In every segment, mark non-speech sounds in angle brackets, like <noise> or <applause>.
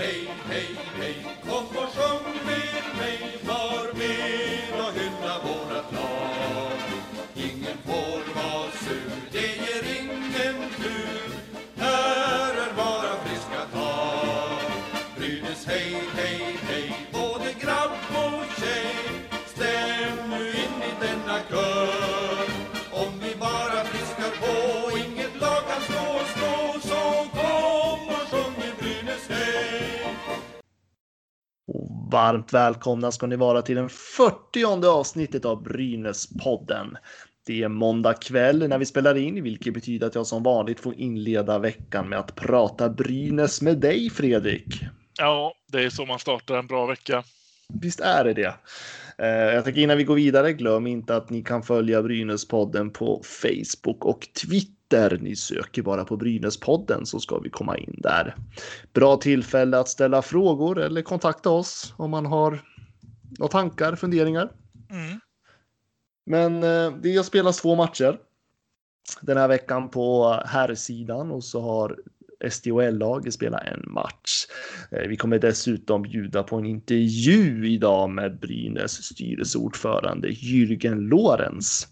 hey, hey, hey, varmt välkomna ska ni vara till den 40 avsnittet av Brynäspodden. Det är måndag kväll när vi spelar in, vilket betyder att jag som vanligt får inleda veckan med att prata Brynäs med dig, Fredrik. Ja, det är så man startar en bra vecka. Visst är det det. Eh, Jag tänker innan vi går vidare, glöm inte att ni kan följa Brynäspodden på Facebook och Twitter. Ni söker bara på Brynäspodden så ska vi komma in där. Bra tillfälle att ställa frågor eller kontakta oss om man har några tankar, funderingar. Mm. Men eh, det har spelats två matcher den här veckan på herrsidan och så har SDHL-laget spelat en match. Eh, Vi kommer dessutom bjuda på en intervju idag med Brynäs styrelseordförande Jürgen Lorenz.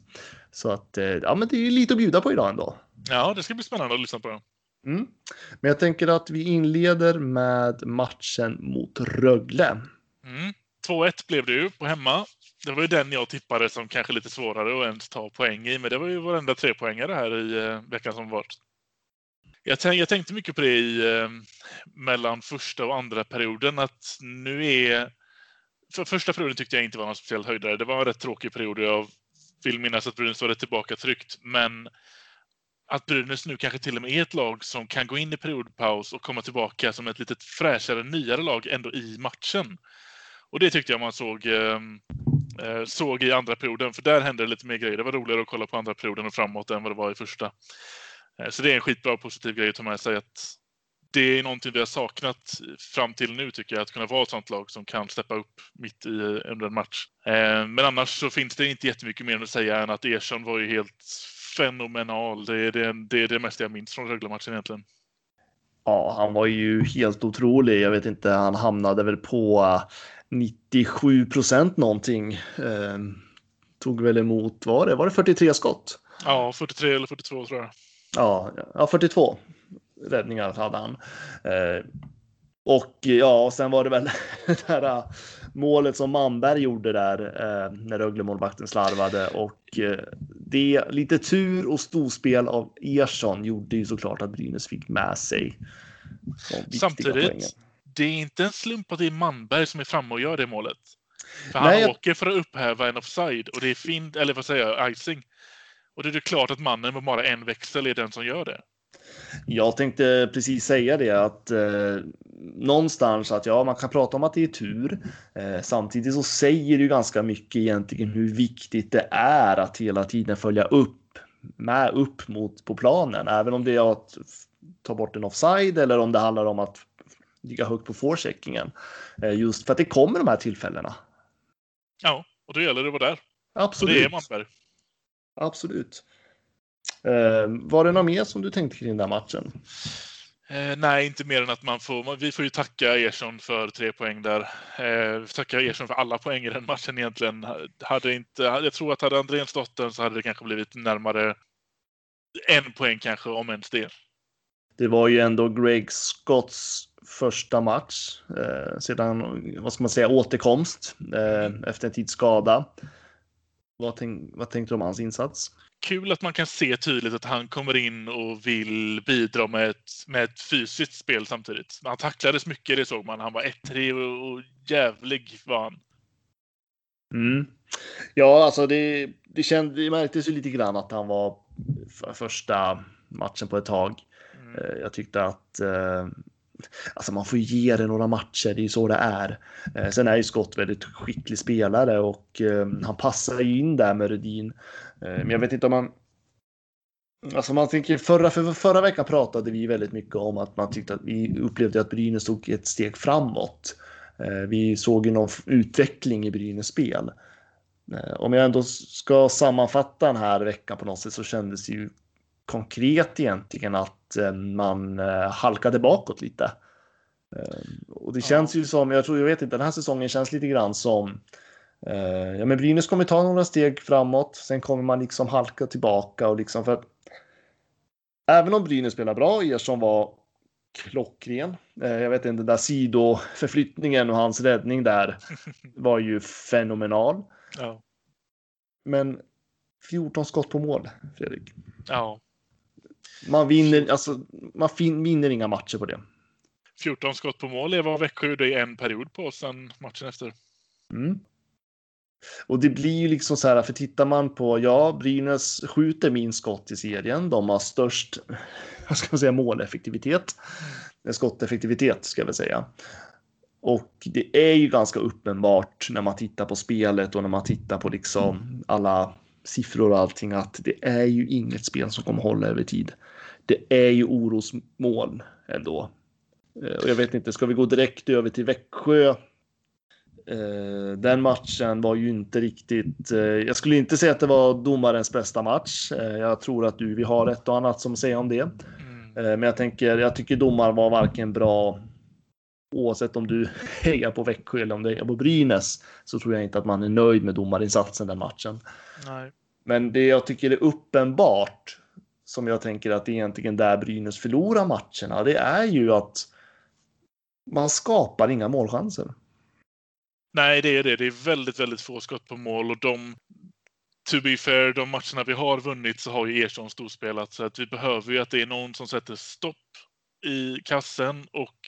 Så att eh, ja, men det är lite att bjuda på idag ändå. Ja, det ska bli spännande att lyssna på. Mm. Men jag tänker att vi inleder med matchen mot Rögle. Mm. 2-1 blev det ju på hemma. Det var ju den jag tippade som kanske lite svårare att ens ta poäng i, men det var ju varenda trepoängare här i eh, veckan som varit. Jag, tänk, jag tänkte mycket på det i eh, mellan första och andra perioden att nu är... För första perioden tyckte jag inte var någon speciell höjdare. Det var en rätt tråkig period och jag vill minnas att Brynäs var rätt tillbaka tryggt. Men att Brynäs nu kanske till och med är ett lag som kan gå in i periodpaus och komma tillbaka som ett lite fräschare, nyare lag ändå i matchen. Och det tyckte jag man såg, ehm, eh, såg i andra perioden, för där hände det lite mer grejer. Det var roligare att kolla på andra perioden och framåt än vad det var i första. Eh, så det är en skitbra positiv grej att ta med sig. Att det är någonting vi har saknat fram till nu tycker jag, att kunna vara ett sånt lag som kan steppa upp mitt i eh, under en match. Eh, Men annars så finns det inte jättemycket mer att säga än att Ersson var ju helt fenomenal. Det är det, det, är det mesta jag minns från Rögle-matchen egentligen. Ja, han var ju helt otrolig. Jag vet inte, han hamnade väl på eh, 97 procent någonting. Eh, tog väl emot, var det, var det 43 skott? Ja, 43 eller 42 tror jag. Ja, ja 42 räddningar hade han. Eh, och ja, sen var det väl <laughs> det här eh, målet som Manberg gjorde där eh, när Rögle-målvakten slarvade och eh, det lite tur och storspel av Ersson gjorde ju såklart att Brynäs fick med sig Samtidigt, poängen. det är inte en slump att det är Manberg som är framme och gör det målet. För Nej, han jag- åker för att upphäva en offside och det är fint, eller vad säger jag, icing. Och det är det klart att mannen med bara en växel är den som gör det. Jag tänkte precis säga det att eh, någonstans att ja, man kan prata om att det är tur. Eh, samtidigt så säger det ju ganska mycket egentligen hur viktigt det är att hela tiden följa upp med upp mot på planen, även om det är att ta bort en offside eller om det handlar om att ligga högt på forecheckingen. Eh, just för att det kommer de här tillfällena. Ja, och då gäller det att vara där. Och Absolut. det är Manberg. Absolut. Eh, var det något mer som du tänkte kring den matchen? Eh, nej, inte mer än att man får, vi får ju tacka Ersson för tre poäng där. Eh, tacka Ersson för alla poäng i den matchen egentligen. Hade inte, jag tror att hade Andrén stått den så hade det kanske blivit närmare en poäng kanske, om ens det. Det var ju ändå Greg Scotts första match eh, sedan, vad ska man säga, återkomst eh, efter en tids skada. Vad, tänk, vad tänkte du om hans insats? Kul att man kan se tydligt att han kommer in och vill bidra med ett, med ett fysiskt spel samtidigt. Han tacklades mycket, det såg man. Han var ettrig och, och jävlig var han. Mm. Ja, alltså det, det, känd, det märktes ju lite grann att han var för första matchen på ett tag. Mm. Eh, Jag tyckte att eh, alltså man får ge det några matcher, det är ju så det är. Eh, Sen är ju Scott väldigt skicklig spelare och eh, han passar ju in där med Rudin. Eh, Men jag vet inte om man Alltså man tänker förra, för förra veckan pratade vi väldigt mycket om att man tyckte att vi upplevde att Brynäs tog ett steg framåt. Eh, vi såg ju någon utveckling i Brynäs spel. Eh, om jag ändå ska sammanfatta den här veckan på något sätt så kändes det ju konkret egentligen att eh, man eh, halkade bakåt lite. Eh, och det känns ju som, jag tror, jag vet inte, den här säsongen känns lite grann som Ja men Brynäs kommer ta några steg framåt, sen kommer man liksom halka tillbaka och liksom för att Även om Brynäs spelar bra, Ersson var klockren. Jag vet inte, den där sidoförflyttningen och hans räddning där <laughs> var ju fenomenal. Ja. Men 14 skott på mål, Fredrik. Ja. Man vinner, alltså, man vinner inga matcher på det. 14 skott på mål är vad Växjö gjorde i en period på sen matchen efter. Mm. Och det blir ju liksom så här, för tittar man på, ja, Brynäs skjuter minst skott i serien. De har störst, vad ska man säga, måleffektivitet. Mm. Skotteffektivitet ska jag väl säga. Och det är ju ganska uppenbart när man tittar på spelet och när man tittar på liksom alla siffror och allting att det är ju inget spel som kommer hålla över tid. Det är ju orosmål ändå. Eh, och jag vet inte, ska vi gå direkt över till Växjö? Eh, den matchen var ju inte riktigt. Eh, jag skulle inte säga att det var domarens bästa match. Jag tror att du, vi har ett och annat som säger om det. Mm. Men jag tänker, jag tycker domaren var varken bra oavsett om du <laughs> hejar på Växjö eller om du hejar på Brynäs så tror jag inte att man är nöjd med domarinsatsen den matchen. Nej. Men det jag tycker är uppenbart som jag tänker att det är egentligen där Brynäs förlorar matcherna, det är ju att man skapar inga målchanser. Nej, det är det. Det är väldigt, väldigt få skott på mål och de to be fair, de matcherna vi har vunnit så har ju Ersson storspelat så att vi behöver ju att det är någon som sätter stopp i kassen och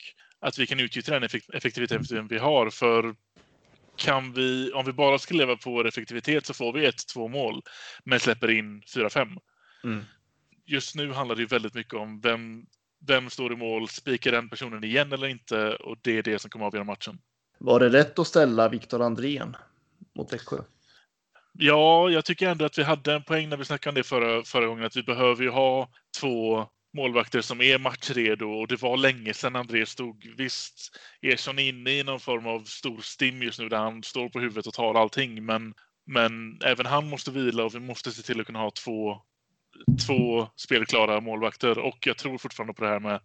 att vi kan utnyttja den effektiviteten vi har. För kan vi, om vi bara ska leva på vår effektivitet så får vi ett, två mål, men släpper in fyra, fem. Mm. Just nu handlar det ju väldigt mycket om vem, vem står i mål, spikar den personen igen eller inte? Och det är det som kommer att avgöra matchen. Var det rätt att ställa Viktor Andrén mot Växjö? Ja, jag tycker ändå att vi hade en poäng när vi snackade om det förra, förra gången, att vi behöver ju ha två målvakter som är matchredo och det var länge sedan André stod. Visst, Ersson är inne i någon form av stor stim just nu där han står på huvudet och tar allting, men, men även han måste vila och vi måste se till att kunna ha två två spelklara målvakter och jag tror fortfarande på det här med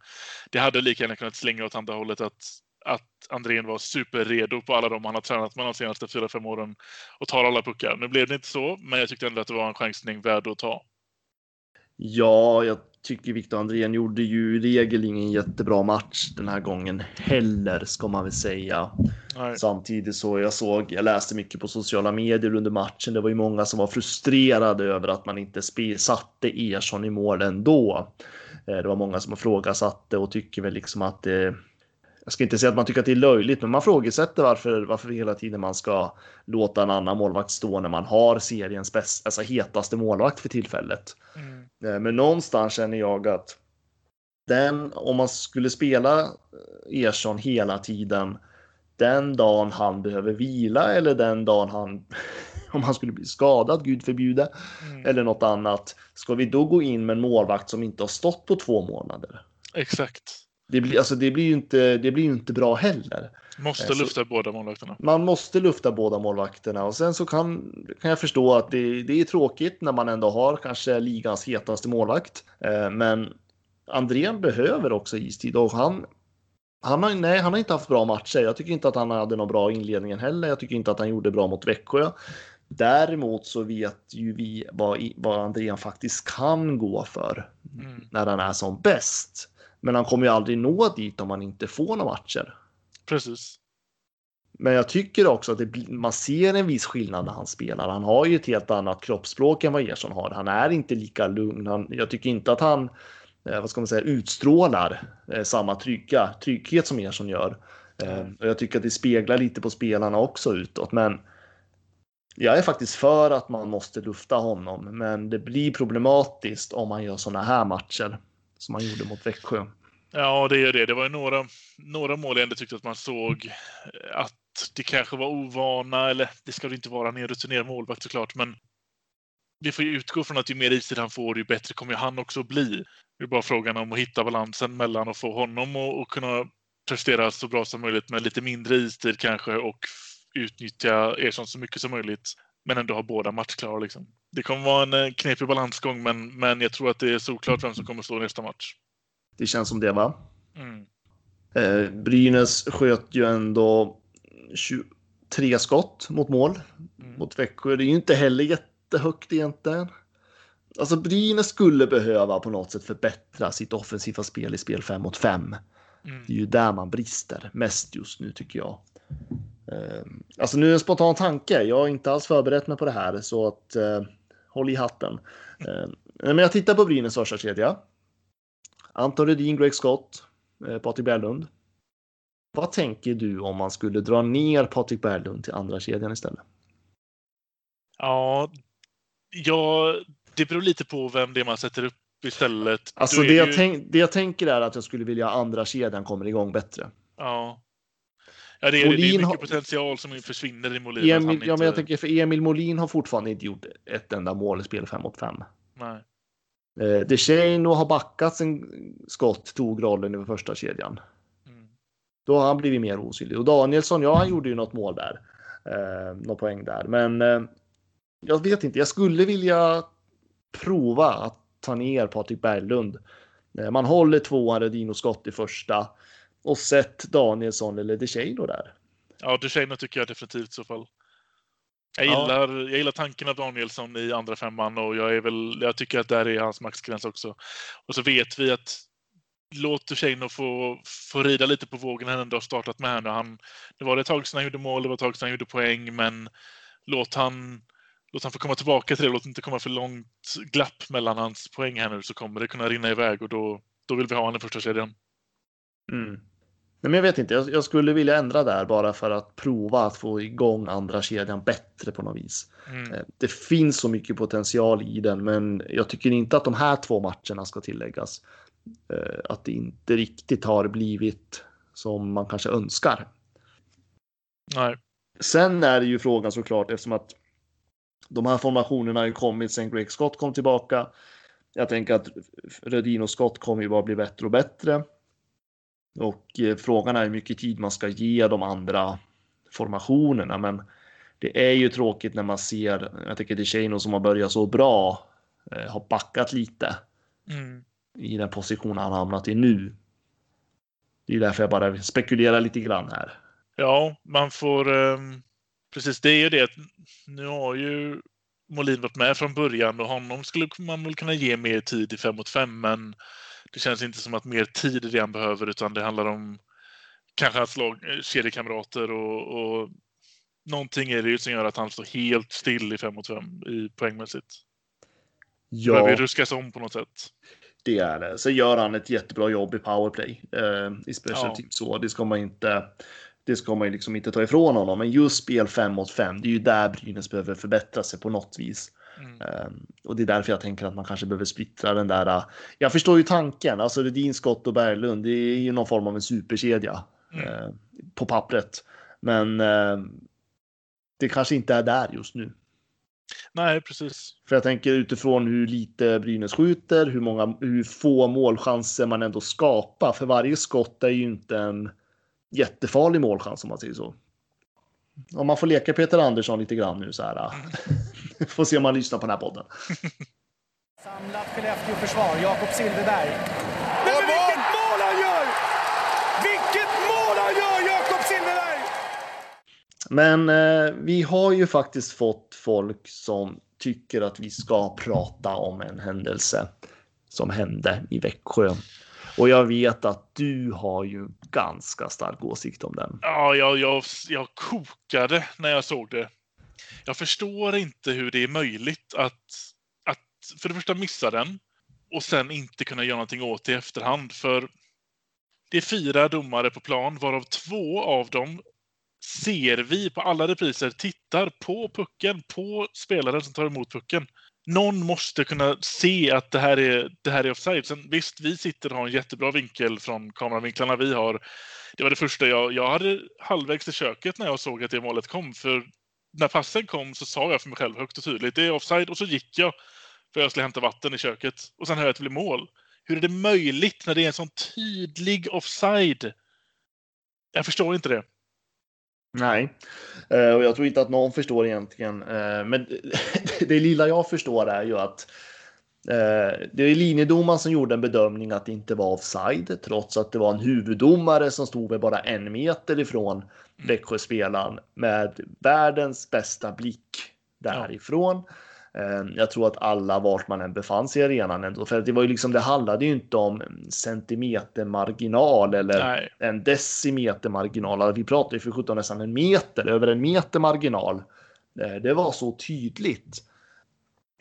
det hade lika gärna kunnat slänga åt andra hållet att att Andrén var superredo på alla de han har tränat med de senaste fyra fem åren och tar alla puckar. Nu blev det inte så, men jag tyckte ändå att det var en chansning värd att ta. Ja, jag tycker Viktor Andrén gjorde ju i regel ingen jättebra match den här gången heller, ska man väl säga. Nej. Samtidigt så jag såg, jag läste mycket på sociala medier under matchen. Det var ju många som var frustrerade över att man inte satte Ersson i mål ändå. Eh, det var många som ifrågasatte och tycker väl liksom att det jag ska inte säga att man tycker att det är löjligt, men man frågesätter varför, varför hela tiden man ska låta en annan målvakt stå när man har seriens bäst, alltså hetaste målvakt för tillfället. Mm. Eh, men någonstans känner jag att den, om man skulle spela eh, Ersson hela tiden, den dagen han behöver vila eller den dagen han, <laughs> om han skulle bli skadad, gud förbjude, mm. eller något annat, ska vi då gå in med en målvakt som inte har stått på två månader? Exakt. Det blir, alltså det blir ju inte, det blir inte bra heller. Måste eh, lufta så, båda målvakterna. Man måste lufta båda målvakterna och sen så kan, kan jag förstå att det, det är tråkigt när man ändå har kanske ligans hetaste målvakt. Eh, men Andrén behöver också istid och han, han har, nej, han har inte haft bra matcher. Jag tycker inte att han hade någon bra inledningen heller. Jag tycker inte att han gjorde bra mot Växjö. Däremot så vet ju vi vad, vad Andrén faktiskt kan gå för mm. när han är som bäst. Men han kommer ju aldrig nå dit om han inte får några matcher. Precis. Men jag tycker också att det, man ser en viss skillnad när han spelar. Han har ju ett helt annat kroppsspråk än vad Ersson har. Han är inte lika lugn. Han, jag tycker inte att han eh, vad ska man säga, utstrålar eh, samma trygga, trygghet som Ersson gör. Eh, och jag tycker att det speglar lite på spelarna också utåt. Men jag är faktiskt för att man måste lufta honom, men det blir problematiskt om man gör sådana här matcher som man gjorde mot Växjö. Ja, det är det. Det var ju några, några mål jag ändå tyckte att man såg eh, att det kanske var ovana, eller det ska det inte vara, han är en rutinerad målvakt såklart, men vi får ju utgå från att ju mer istid han får, ju bättre kommer han också bli. Det är bara frågan om att hitta balansen mellan att få honom att kunna prestera så bra som möjligt med lite mindre istid kanske och utnyttja Ersson så mycket som möjligt. Men ändå ha båda matchklara. Liksom. Det kommer vara en eh, knepig balansgång, men, men jag tror att det är såklart vem som kommer stå nästa match. Det känns som det, va? Mm. Eh, Brynäs sköt ju ändå 23 skott mot mål Mm. mot Växjö. Det är ju inte heller jättehögt egentligen. Alltså Brynäs skulle behöva på något sätt förbättra sitt offensiva spel i spel 5 mot 5. Mm. Det är ju där man brister mest just nu tycker jag. Eh, Alltså nu är en spontan tanke. Jag har inte alls förberett mig på det här så att eh, håll i hatten. Eh, Men jag tittar på Brynäs första kedja. Anton Rudin, Greg Scott, eh, Patrik Berglund. Vad tänker du om man skulle dra ner Patrik Berglund till andra kedjan istället? Ja, ja, det beror lite på vem det är man sätter upp istället. Alltså det jag, ju- tänk, det jag tänker är att jag skulle vilja andra kedjan kommer igång bättre. Ja. Ja, det är, det är Molin mycket har- potential som försvinner i Molin. Emil, ja, men inte- jag tänker för Emil Molin har fortfarande inte gjort ett enda mål i spel 5 mot 5. Nej. Eh, DeShane har backat sen Scott tog rollen i första kedjan. Mm. Då har han blivit mer osynlig. Och Danielsson, ja, han gjorde ju något mål där. Eh, något poäng där. Men eh, jag vet inte, jag skulle vilja prova att ta ner Patrik Berglund. Eh, man håller tvåan Redin och Scott i första och sett Danielsson eller DeShane där. Ja, Duchene tycker jag definitivt i så fall. Jag Ja. gillar, jag gillar tanken av Danielsson i andra femman och jag, är väl, jag tycker att där är hans maxgräns också. Och så vet vi att låt Duchene få, få rida lite på vågen han ändå har startat med här nu. Han, det var ett tag sedan han gjorde mål, det var ett tag sedan han gjorde poäng, men låt han, låt han få komma tillbaka till det. Låt inte komma för långt glapp mellan hans poäng här nu så kommer det kunna rinna iväg och då, då vill vi ha honom i första kedjan. Mm. Nej, men jag vet inte, jag, jag skulle vilja ändra där bara för att prova att få igång andra kedjan bättre på något vis. Mm. Eh, Det finns så mycket potential i den, men jag tycker inte att de här två matcherna ska tilläggas. eh, Att det inte riktigt har blivit som man kanske önskar. Nej. Sen är det ju frågan såklart eftersom att de här formationerna har ju kommit sen Greg Scott kom tillbaka. Jag tänker att Rödin och Scott kommer ju bara bli bättre och bättre. Och eh, frågan är hur mycket tid man ska ge de andra formationerna. Men det är ju tråkigt när man ser, jag tycker DeShano som har börjat så bra, eh, har backat lite Mm. i den position han hamnat i nu. Det är därför jag bara spekulerar lite grann här. Ja, man får... ehm, precis, det är ju det nu har ju Molin varit med från början och honom skulle man väl kunna ge mer tid i 5 mot 5 men det känns inte som att mer tid är det han behöver utan det handlar om kanske hans lag, eh, kedjekamrater och, och någonting är det ju som gör att han står helt still i 5 mot 5 i poängmässigt. Det behöver ruskas om på något sätt. Det är det. Så gör han ett jättebra jobb i powerplay eh, i special Ja. team så. Det ska man inte. Det ska man ju liksom inte ta ifrån honom. Men just spel 5 mot 5, det är ju där Brynäs behöver förbättra sig på något vis. Mm. Eh, och det är därför jag tänker att man kanske behöver splittra den där. eh, jag förstår ju tanken. Alltså Rudin, Scott och Berglund, det är ju någon form av en superkedja Mm. eh, på pappret. Men eh, det kanske inte är där just nu. Nej, precis. För jag tänker utifrån hur lite Brynäs skjuter, hur, många, hur få målchanser man ändå skapar. För varje skott är ju inte en jättefarlig målchans om man säger så. Om man får leka Peter Andersson lite grann nu så här. <laughs> får se om man lyssnar på den här podden. <laughs> Samlat Skellefteå-försvar, Jakob Silfverberg. Men vilket mål han gör! Vilket mål han gör, Jakob Silfverberg! Men eh, vi har ju faktiskt fått folk som tycker att vi ska prata om en händelse som hände i Växjö. Och jag vet att du har ju ganska stark åsikt om den. Ja, jag, jag, jag kokade när jag såg det. Jag förstår inte hur det är möjligt att, att för det första missa den och sen inte kunna göra någonting åt det i efterhand. För det är fyra domare på plan, varav två av dem ser vi på alla repriser tittar på pucken, på spelaren som tar emot pucken. Någon måste kunna se att det här är, det här är offside. Sen, visst, vi sitter och har en jättebra vinkel från kameravinklarna vi har. Det var det första jag... Jag hade halvvägs till köket när jag såg att det målet kom. För när passen kom så sa jag för mig själv högt och tydligt, det är offside. Och så gick jag för jag skulle hämta vatten i köket. Och sen hör jag att det blir mål. Hur är det möjligt när det är en sån tydlig offside? Jag förstår inte det. Nej, Eh, och jag tror inte att någon förstår egentligen. Eh, Men <laughs> det lilla jag förstår är ju att Eh, det är linjedomaren som gjorde en bedömning att det inte var offside, trots att det var en huvuddomare som stod väl bara en meter ifrån Växjöspelaren med världens bästa blick därifrån. Ja. Jag tror att alla vart man än befann sig i arenan ändå, för det var ju liksom, det handlade ju inte om centimetermarginal eller Nej. en decimeter marginal. Vi pratade ju för 17 nästan en meter, över en meter marginal. Eh, det var så tydligt.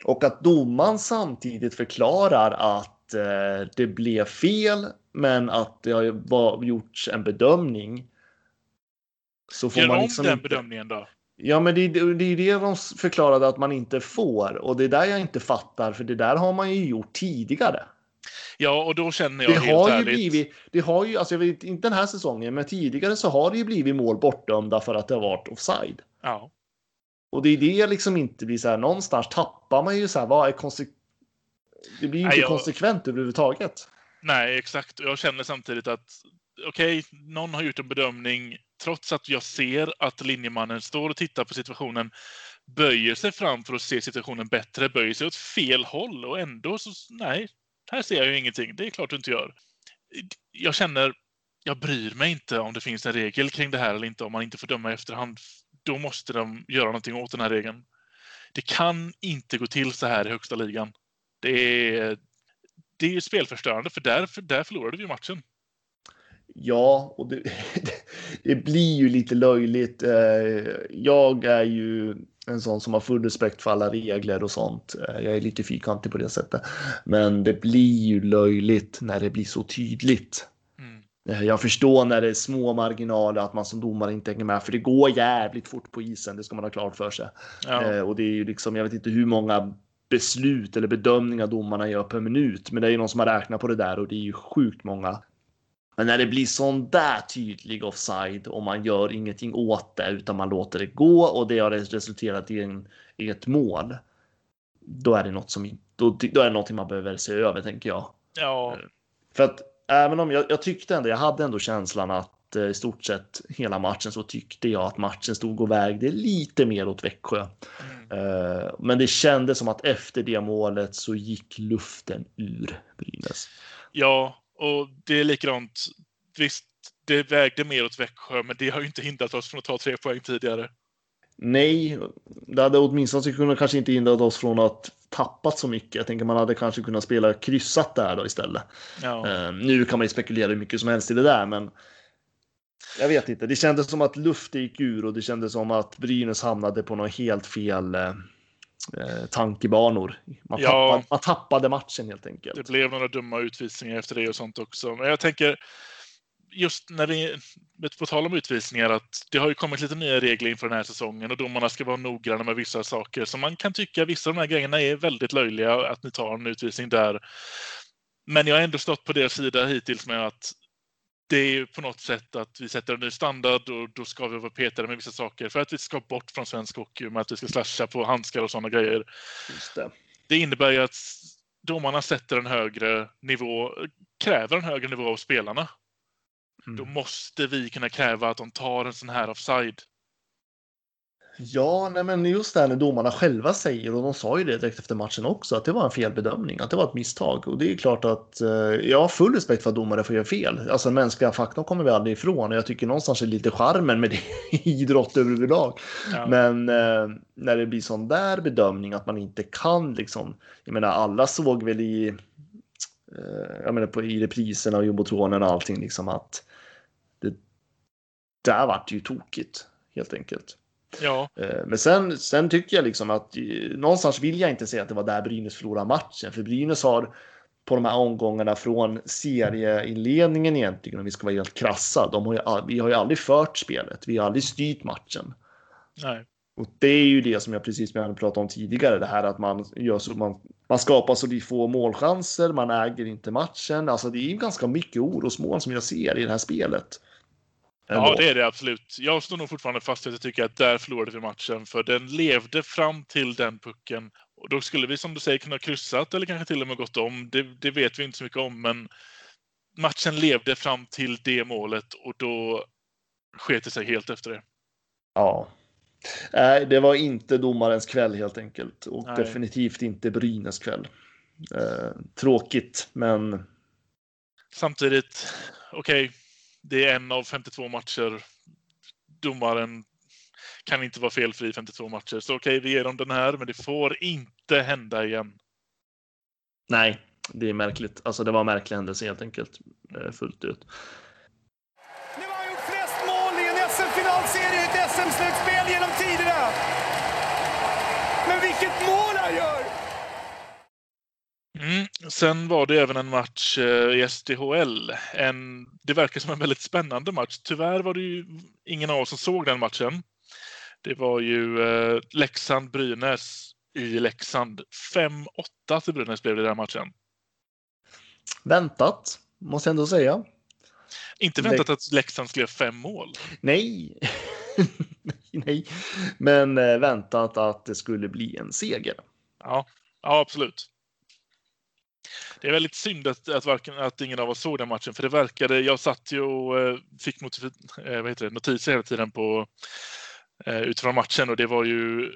Och att domaren samtidigt förklarar att eh, det blev fel, men att det har var, gjorts en bedömning. Så får Gör man liksom om den inte... bedömningen då? Ja, men det, det är det de förklarade att man inte får och det är där jag inte fattar, för det där har man ju gjort tidigare. Ja, och då känner jag det helt har ärligt. Ju blivit, det har ju, alltså jag vet inte den här säsongen, men tidigare så har det ju blivit mål bortdömda för att det har varit offside. Ja. Och det är det liksom inte blir så här, någonstans tappar man ju så här, vad är konsekvent? Det blir ju inte jag... konsekvent överhuvudtaget. Nej, exakt. Och jag känner samtidigt att okej, okay, någon har gjort en bedömning trots att jag ser att linjemannen står och tittar på situationen, böjer sig fram för att se situationen bättre, böjer sig åt fel håll och ändå så nej, här ser jag ju ingenting. Det är klart du inte gör. Jag känner, jag bryr mig inte om det finns en regel kring det här eller inte, om man inte får döma i efterhand. Då måste de göra någonting åt den här regeln. Det kan inte gå till så här i högsta ligan. Det är, det är spelförstörande, för där, där förlorade vi matchen. Ja, och det, <laughs> det, blir ju lite löjligt. Eh, jag är ju en sån som har full respekt för alla regler och sånt. Eh, jag är lite fyrkantig på det sättet. Men det blir ju löjligt när det blir så tydligt. Mm. Eh, jag förstår när det är små marginaler att man som domare inte hänger med, för det går jävligt fort på isen. Det ska man ha klart för sig. Ja. Och det är ju liksom, jag vet inte hur många beslut eller bedömningar domarna gör per minut, men det är ju någon som har räknat på det där och det är ju sjukt många. Men när det blir sån där tydlig offside och man gör ingenting åt det utan man låter det gå och det har resulterat i, en, i ett mål. Då är det något som då, då är det någonting man behöver se över tänker jag. Ja. Eh, för att även om jag, jag tyckte ändå, jag hade ändå känslan att eh, i stort sett hela matchen så tyckte jag att matchen stod och vägde lite mer åt Växjö. Mm. Uh, men det kändes som att efter det målet så gick luften ur Brynäs. Ja, och det är likadant. Visst, det vägde mer åt Växjö, men det har ju inte hindrat oss från att ta tre poäng tidigare. Nej, det hade åtminstone kunnat kanske inte hindrat oss från att tappat så mycket. Jag tänker man hade kanske kunnat spela kryssat där då istället. Ja. Uh, nu kan man ju spekulera hur mycket som helst i det där, men jag vet inte. Det kändes som att luften gick ur och det kändes som att Brynäs hamnade på något helt fel uh, eh, tankebanor. Man, ja, tappade, man tappade matchen helt enkelt. Det blev några dumma utvisningar efter det och sånt också. Men jag tänker just när det på tal om utvisningar att det har ju kommit lite nya regler inför den här säsongen och domarna ska vara noggranna med vissa saker. Så man kan tycka att vissa av de här grejerna är väldigt löjliga att ni tar en utvisning där. Men jag har ändå stått på deras sida hittills med att det är ju på något sätt att vi sätter en ny standard och då ska vi vara petade med vissa saker för att vi ska bort från svensk hockey med att vi ska slasha på handskar och sådana grejer. Det. det innebär ju att domarna sätter en högre nivå, kräver en högre nivå av spelarna. Mm. Då måste vi kunna kräva att de tar en sån här offside Ja, nej men just det här när domarna själva säger, och de sa ju det direkt efter matchen också, att det var en felbedömning, att det var ett misstag. Och det är klart att eh, jag har full respekt för att domare får göra fel. Alltså den mänskliga faktorn kommer vi aldrig ifrån och jag tycker någonstans är lite charmen med det <laughs> i idrott överlag. Ja. Men eh, när det blir sån där bedömning att man inte kan liksom, jag menar alla såg väl i, eh, jag menar på, i repriserna och jumbotronen och allting liksom att det där vart ju tokigt helt enkelt. Ja. Eh, men sen, sen tycker jag liksom att eh, någonstans vill jag inte säga att det var där Brynäs förlorade matchen, för Brynäs har på de här omgångarna från serieinledningen egentligen, om vi ska vara helt krassa, de har ju, vi har ju aldrig fört spelet, vi har aldrig styrt matchen. Nej. Och det är ju det som jag precis som jag pratade om tidigare, det här att man gör så man, man skapar så få målchanser, man äger inte matchen. Alltså det är ju ganska mycket orosmål som jag ser i det här spelet. Ja, det är det absolut. Jag står nog fortfarande fast vid att jag tycker att där förlorade vi matchen, för den levde fram till den pucken. Och då skulle vi som du säger kunna kryssat eller kanske till och med gått om. Det, det vet vi inte så mycket om, men matchen levde fram till det målet och då sket det sig helt efter det. Ja. Nej, det var inte domarens kväll helt enkelt och Nej. definitivt inte Brynäs kväll. Eh, tråkigt, men Samtidigt, okej, det är en av 52 matcher. Domaren kan inte vara felfri i 52 matcher. Så okej, vi ger dem den här, men det får inte hända igen. nej, det är märkligt. Alltså det var en märklig händelse helt enkelt. Eh, fullt ut. Nu har han gjort flest mål i en SM-finalserie i ett SM-slutspel genom tiderna. Men vilket mål han gör! Mm. Sen var det även en match eh, i SDHL. En, det verkar som en väldigt spännande match. Tyvärr var det ju ingen av oss som såg den matchen. Det var ju eh, Leksand-Brynäs i Leksand. 5-8 till Brynäs blev det i den matchen. Väntat, måste jag ändå säga. Inte väntat att Leksand skulle göra fem mål. Nej, nej, <laughs> nej. Men eh, väntat att det skulle bli en seger. Ja, ja absolut. Det är väldigt synd att, att, varken, att ingen av oss såg den matchen, för det verkade... Jag satt ju och eh, fick notif- eh, vad heter det, notiser hela tiden på, eh, utifrån matchen och det var ju...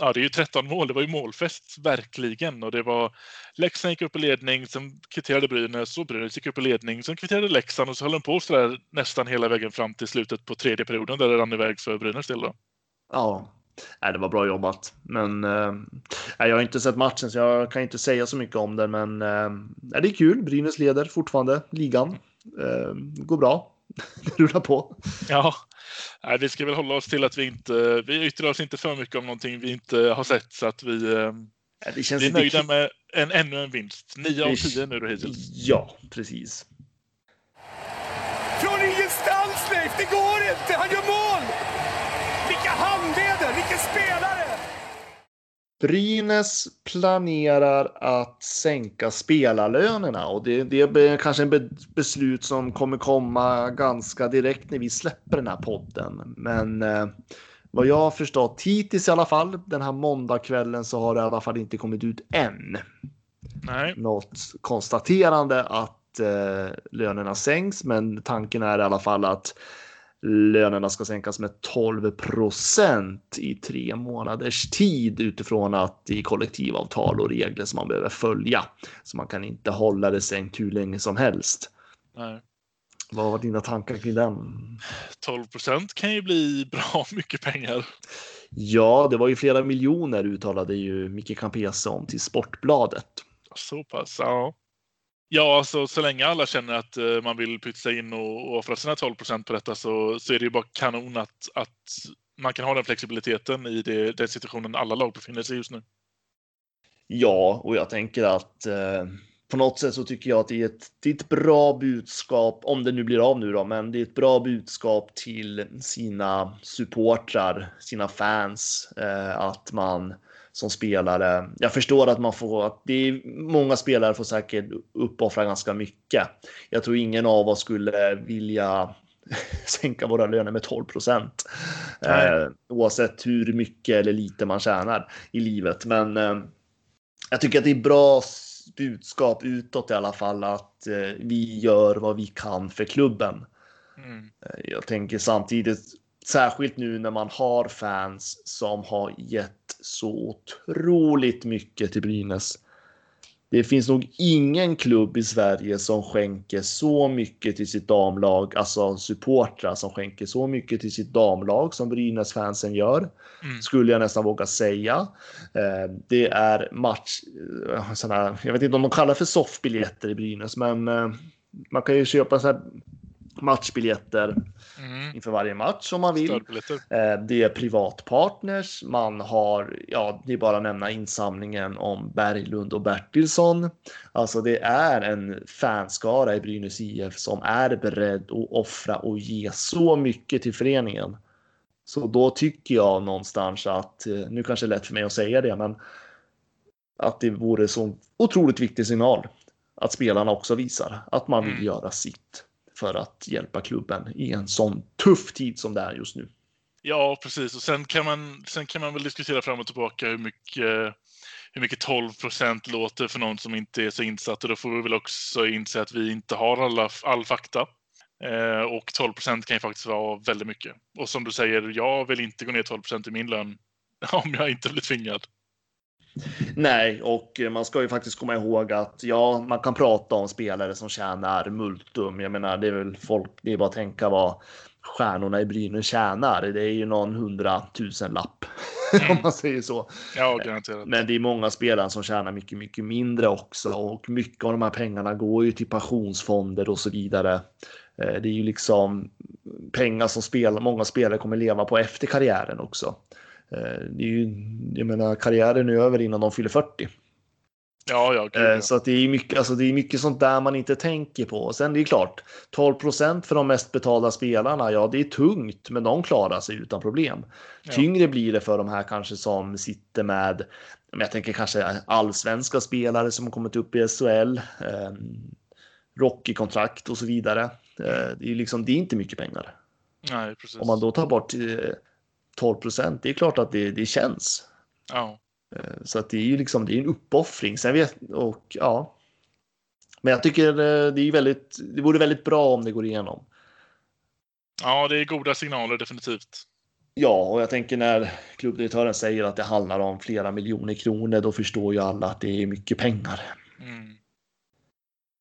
Ja, det är ju 13 mål. Det var ju målfest, verkligen. Och det var... Leksand gick upp i ledning, sen kvitterade Brynäs och Brynäs gick upp i ledning, sen kvitterade Leksand och så höll de på sådär nästan hela vägen fram till slutet på tredje perioden där det rann iväg för Brynäs del. Då. Ja, nej, det var bra jobbat. Men eh, jag har inte sett matchen så jag kan inte säga så mycket om den. Men eh, det är kul. Brynäs leder fortfarande ligan. Eh, går bra. <laughs> Det rullar på. Ja, nej, vi ska väl hålla oss till att vi inte, vi yttrar oss inte för mycket om någonting vi inte har sett så att vi, eh, Nej, Det känns vi är nöjda kul. med en, ännu en vinst. 9 av Det- 10 nu då hittills. Ja, precis. Från ingenstans, Leif! Det går inte! Han gör mål! Brynäs planerar att sänka spelarlönerna och det, det är kanske en be, beslut som kommer komma ganska direkt när vi släpper den här podden. Men eh, vad jag har förstått hittills i alla fall, den här måndagskvällen så har det i alla fall inte kommit ut än. Nej, Något konstaterande att eh, lönerna sänks, men tanken är i alla fall att lönerna ska sänkas med 12 procent i tre månaders tid utifrån att det är kollektivavtal och regler som man behöver följa. Så man kan inte hålla det sänkt hur länge som helst. nej. Vad var dina tankar kring den? 12 procent kan ju bli bra <laughs> mycket pengar. Ja, det var ju flera miljoner uttalade ju Micke Campese om till Sportbladet. Så pass, ja. Ja, alltså så länge alla känner att eh, man vill pytsa in och, och offra sina 12 procent på detta så, så är det ju bara kanon att, att man kan ha den flexibiliteten i det, den situationen alla lag befinner sig i just nu. Ja, och jag tänker att eh, på något sätt så tycker jag att det är, ett, det är ett bra budskap, om det nu blir av nu då, men det är ett bra budskap till sina supportrar, sina fans, eh, att man som spelare, jag förstår att man får, att det är många spelare får säkert uppoffra ganska mycket. Jag tror ingen av oss skulle vilja <laughs> sänka våra löner med 12 procent. Eh, oavsett hur mycket eller lite man tjänar i livet. Men eh, jag tycker att det är bra budskap utåt i alla fall att eh, vi gör vad vi kan för klubben. Mm. Eh, Jag tänker samtidigt, särskilt nu när man har fans som har gett så otroligt mycket till Brynäs. Det finns nog ingen klubb i Sverige som skänker så mycket till sitt damlag, alltså supportrar som skänker så mycket till sitt damlag som Brynäs fansen gör. Mm. Skulle jag nästan våga säga. Eh, Det är match, eh, såna jag vet inte om de kallar för soffbiljetter i Brynäs, men eh, man kan ju köpa så här matchbiljetter Mm. inför varje match om man vill. Eh, Det är privatpartners. Man har, ja, det är bara att nämna insamlingen om Berglund och Bertilsson. Alltså det är en fanskara i Brynäs IF som är beredd att offra och ge så mycket till föreningen. Så då tycker jag någonstans att, eh, nu kanske det är lätt för mig att säga det, men att det vore så otroligt viktig signal att spelarna också visar att man vill Mm. göra sitt för att hjälpa klubben i en sån tuff tid som det är just nu. Ja, precis. Och sen kan man, sen kan man väl diskutera fram och tillbaka hur mycket, hur mycket 12 procent låter för någon som inte är så insatt. Och då får vi väl också inse att vi inte har alla, all fakta. Eh, och 12 procent kan ju faktiskt vara väldigt mycket. Och som du säger, jag vill inte gå ner 12 procent i min lön <laughs> om jag inte blir tvingad. Nej, och man ska ju faktiskt komma ihåg att ja, man kan prata om spelare som tjänar multum. Jag menar, det är väl folk, det är bara att tänka vad stjärnorna i Brynäs tjänar. Det är ju någon hundratusen lapp <laughs> om man säger så. Ja, garanterat. Men det är många spelare som tjänar mycket, mycket mindre också och mycket av de här pengarna går ju till pensionsfonder och så vidare. Eh, det är ju liksom pengar som spel, många spelare kommer leva på efter karriären också. Eh, det är ju, jag menar, karriären är över innan de fyller 40. Ja, ja, gud, ja. Så att det är mycket, alltså det är mycket sånt där man inte tänker på. Och sen det är klart, 12% för de mest betalda spelarna. Ja, det är tungt, men de klarar sig utan problem. Ja. Tyngre blir det för de här kanske som sitter med, jag tänker kanske allsvenska spelare som har kommit upp i SHL, eh, Rocky-kontrakt och så vidare. Eh, det är liksom, det är inte mycket pengar. Nej, precis. Om man då tar bort eh, 12 procent, det är klart att det, det känns. Ja. Eh, så att det är ju liksom, det är en uppoffring. Sen vet, och ja. Men jag tycker eh, det är väldigt, det vore väldigt bra om det går igenom. Ja, det är goda signaler definitivt. Ja, och jag tänker när klubbdirektören säger att det handlar om flera miljoner kronor, då förstår ju alla att det är mycket pengar. Mm.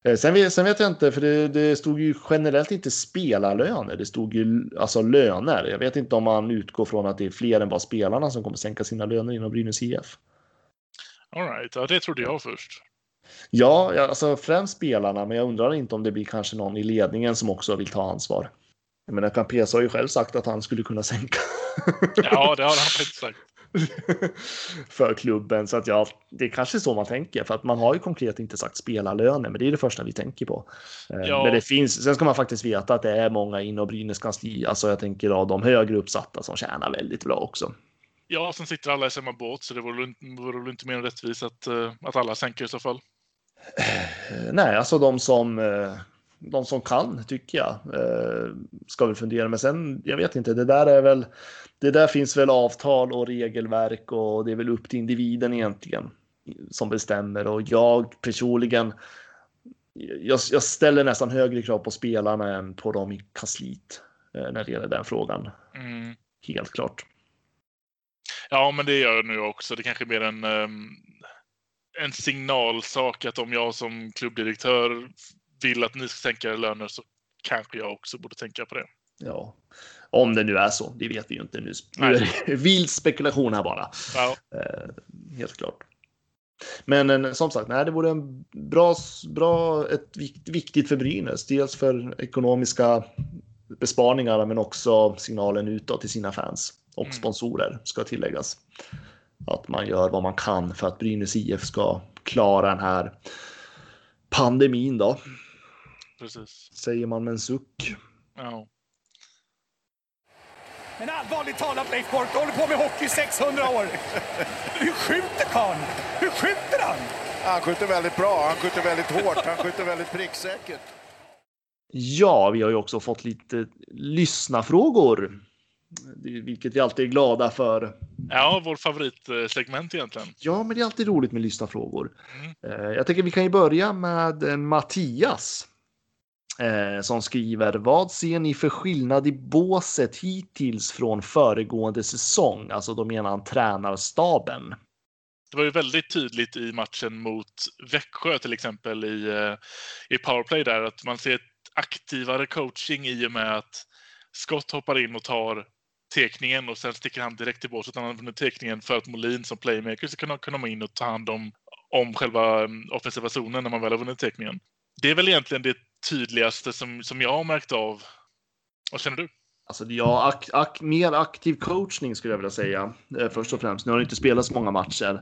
Eh, sen vet, sen vet jag inte, för det, det, stod ju generellt inte spelarlöner. Det stod ju alltså löner. Jag vet inte om man utgår från att det är fler än bara spelarna som kommer sänka sina löner inom Brynäs IF. All right. ja, det trodde jag först. Ja, alltså främst spelarna, men jag undrar inte om det blir kanske någon i ledningen som också vill ta ansvar. Jag menar, Campesa har ju själv sagt att han skulle kunna sänka. ja, det har han faktiskt sagt. <laughs> för klubben. Så att ja, det är kanske så man tänker för att man har ju konkret inte sagt spelarlöner, men det är det första vi tänker på. Eh, ja. Men det finns. Sen ska man faktiskt veta att det är många inom Brynäs kansli, alltså jag tänker av de högre uppsatta som tjänar väldigt bra också. Ja, sen sitter alla i samma båt, så det vore, vore väl inte mer än rättvist att, eh, att alla sänker i så fall. Eh, nej, alltså de som de som kan tycker jag ska väl fundera. Men sen, jag vet inte, det där är väl det där finns väl avtal och regelverk och det är väl upp till individen egentligen som bestämmer och jag personligen jag, jag ställer nästan högre krav på spelarna än på dem i kansliet eh, när det gäller den frågan. Mm. Helt klart. Ja, men det gör jag nu också. Det kanske är mer en, ehm, en signalsak att om jag som klubbdirektör vill att ni ska sänka löner så kanske jag också borde tänka på det. Ja, om det nu är så, det vet vi ju inte nu. <laughs> Vild spekulation här bara. Ja. Eh, helt klart. Men en, som sagt, nej, det vore en bra, bra ett viktigt för Brynäs. Dels för ekonomiska besparingar, men också signalen utåt till sina fans och mm. sponsorer ska tilläggas. Att man gör vad man kan för att Brynäs IF ska klara den här pandemin då. Precis. Säger man med en suck. Ja. Men allvarligt talat Leif Boork, du håller på med hockey i 600 år. Hur skjuter karln? Hur skjuter han? Han skjuter väldigt bra, han skjuter väldigt hårt, han skjuter väldigt pricksäkert. Ja, vi har ju också fått lite lyssnafrågor. Vilket vi alltid är glada för. Ja, vår favoritsegment egentligen. Ja, men det är alltid roligt med lyssnafrågor. Mm. Eh, jag tänker vi kan ju börja med Mattias eh, som skriver vad ser ni för skillnad i båset hittills från föregående säsong? Alltså då menar han tränarstaben. Det var ju väldigt tydligt i matchen mot Växjö till exempel i, eh, i powerplay där att man ser ett aktivare coaching i och med att Scott hoppar in och tar tekningen och sen sticker han direkt till båset. Han använder tekningen för att Molin som playmaker ska kunna komma in och ta hand om, om själva mm, offensiva zonen när man väl har vunnit tekningen. Det är väl egentligen det tydligaste som, som jag har märkt av. Vad känner du? Alltså, ja, ak, ak, mer aktiv coachning skulle jag vilja säga. Eh, först och främst. Nu har det inte spelat så många matcher.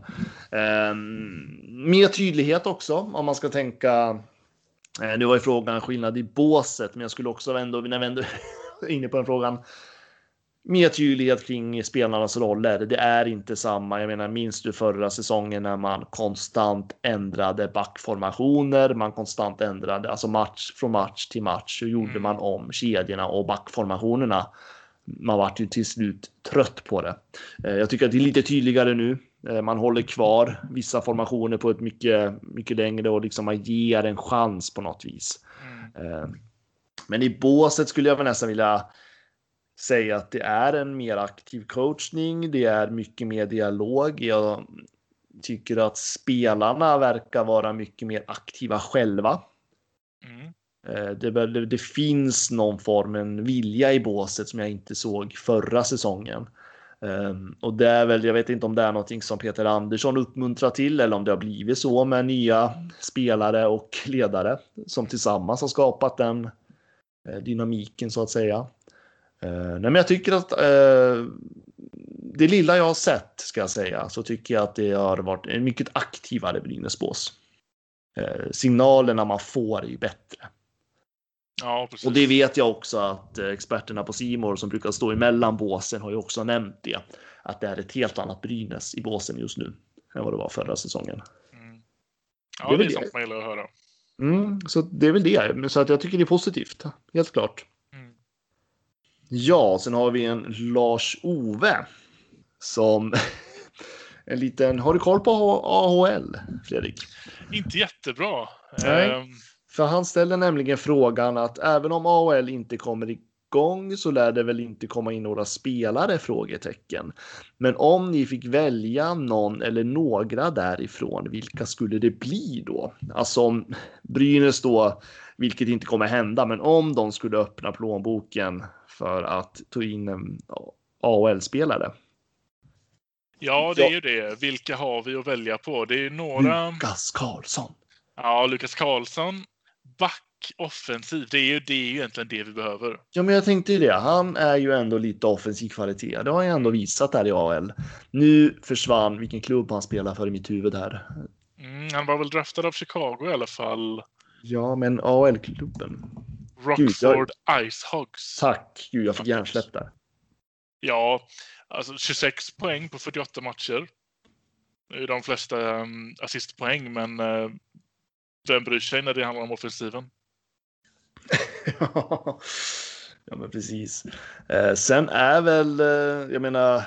Eh, mer tydlighet också om man ska tänka. Eh, nu var ju frågan skillnad i båset, men jag skulle också ändå, när vi ändå <laughs> är inne på den frågan, mer tydlighet kring spelarnas roller. Det är inte samma. Jag menar, minns du förra säsongen när man konstant ändrade backformationer? Man konstant ändrade alltså match från match till match. Så gjorde mm. man om kedjorna och backformationerna. Man vart ju till slut trött på det. Eh, jag tycker att det är lite tydligare nu. Eh, man håller kvar vissa formationer på ett mycket, mycket längre och liksom man ger en chans på något vis. Mm. Eh, men i båset skulle jag väl nästan vilja säga att det är en mer aktiv coachning. Det är mycket mer dialog. Jag, tycker att spelarna verkar vara mycket mer aktiva själva. Mm. Eh, det, det, det, finns någon form, en vilja i båset som jag inte såg förra säsongen. Um, och det är väl, jag vet inte om det är någonting som Peter Andersson uppmuntrar till eller om det har blivit så med nya spelare och ledare som tillsammans har skapat den uh, dynamiken så att säga. Uh, nej, men jag tycker att uh, det lilla jag har sett ska jag säga så tycker jag att det har varit en mycket aktivare Brynäsbås. signalerna man får är ju bättre. Ja, precis. Och det vet jag också att eh, experterna på Simor som brukar stå emellan båsen har ju också nämnt det. Att det är ett helt annat Brynäs i båsen just nu än vad det var förra säsongen. Mm. Ja, Det är det, är sånt man gillar att höra. Mm, så det är väl det. Så att jag tycker det är positivt. Helt klart. Ja, sen har vi en Lars-Ove som <laughs> en liten. Har du koll på AHL, Fredrik? Inte jättebra. Nej. Ehm, För han ställer nämligen frågan att även om AHL inte kommer igång så lär det väl inte komma in några spelare? Frågetecken. Men om ni fick välja någon eller några därifrån, vilka skulle det bli då? Alltså om Brynäs då, vilket inte kommer hända, men om de skulle öppna plånboken för att ta in en AHL-spelare. ja, det är ju det. Vilka har vi att välja på? Det är ju några... Lukas Karlsson. Ja, Lukas Karlsson. Back offensiv. Det är, ju, det är ju egentligen det vi behöver. Ja, men jag tänkte ju det. Han är ju ändå lite offensiv kvalitet. Det har jag ändå visat där i AL. Nu försvann vilken klubb han spelar för i mitt huvud här. Mm, han var väl draftad av Chicago i alla fall. Ja, men AL-klubben. Rockford Icehogs. Tack, gud, jag fick hjärnsläpp där. Ja, alltså 26 poäng på 48 matcher. Det är de flesta um, assistpoäng, men uh, vem bryr sig när det handlar om offensiven? <laughs> ja, men precis. Eh, sen är väl, eh, jag menar,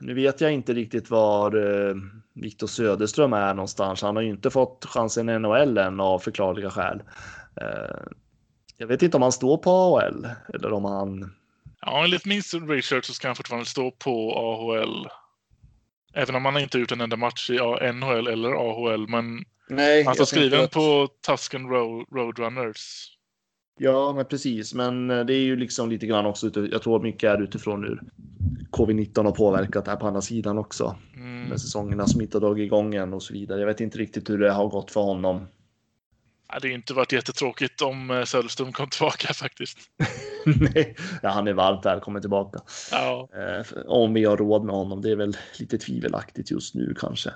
nu vet jag inte riktigt var eh, Viktor Söderström är någonstans. Han har ju inte fått chansen i NHL än av förklarliga skäl. Jag vet inte om han står på AHL eller om han Ja, enligt min research så ska han fortfarande stå på AHL. Även om han inte gjort en enda match i NHL eller AHL, men Nej, han står skriven på Tusken Ro- Roadrunners. Ja, men precis. Men eh, det är ju liksom lite grann också. Jag tror mycket är utifrån hur covid-19 har påverkat det här på andra sidan också. Mm. Med säsongerna som inte har dragit igång än och så vidare. Jag vet inte riktigt hur det har gått för honom. Har inte varit jättetråkigt om eh, Söderström kom tillbaka <laughs> faktiskt. <laughs> Nej, ja, han är varmt välkommen tillbaka. Ja, Eh, om vi har råd med honom. Det är väl lite tvivelaktigt just nu kanske.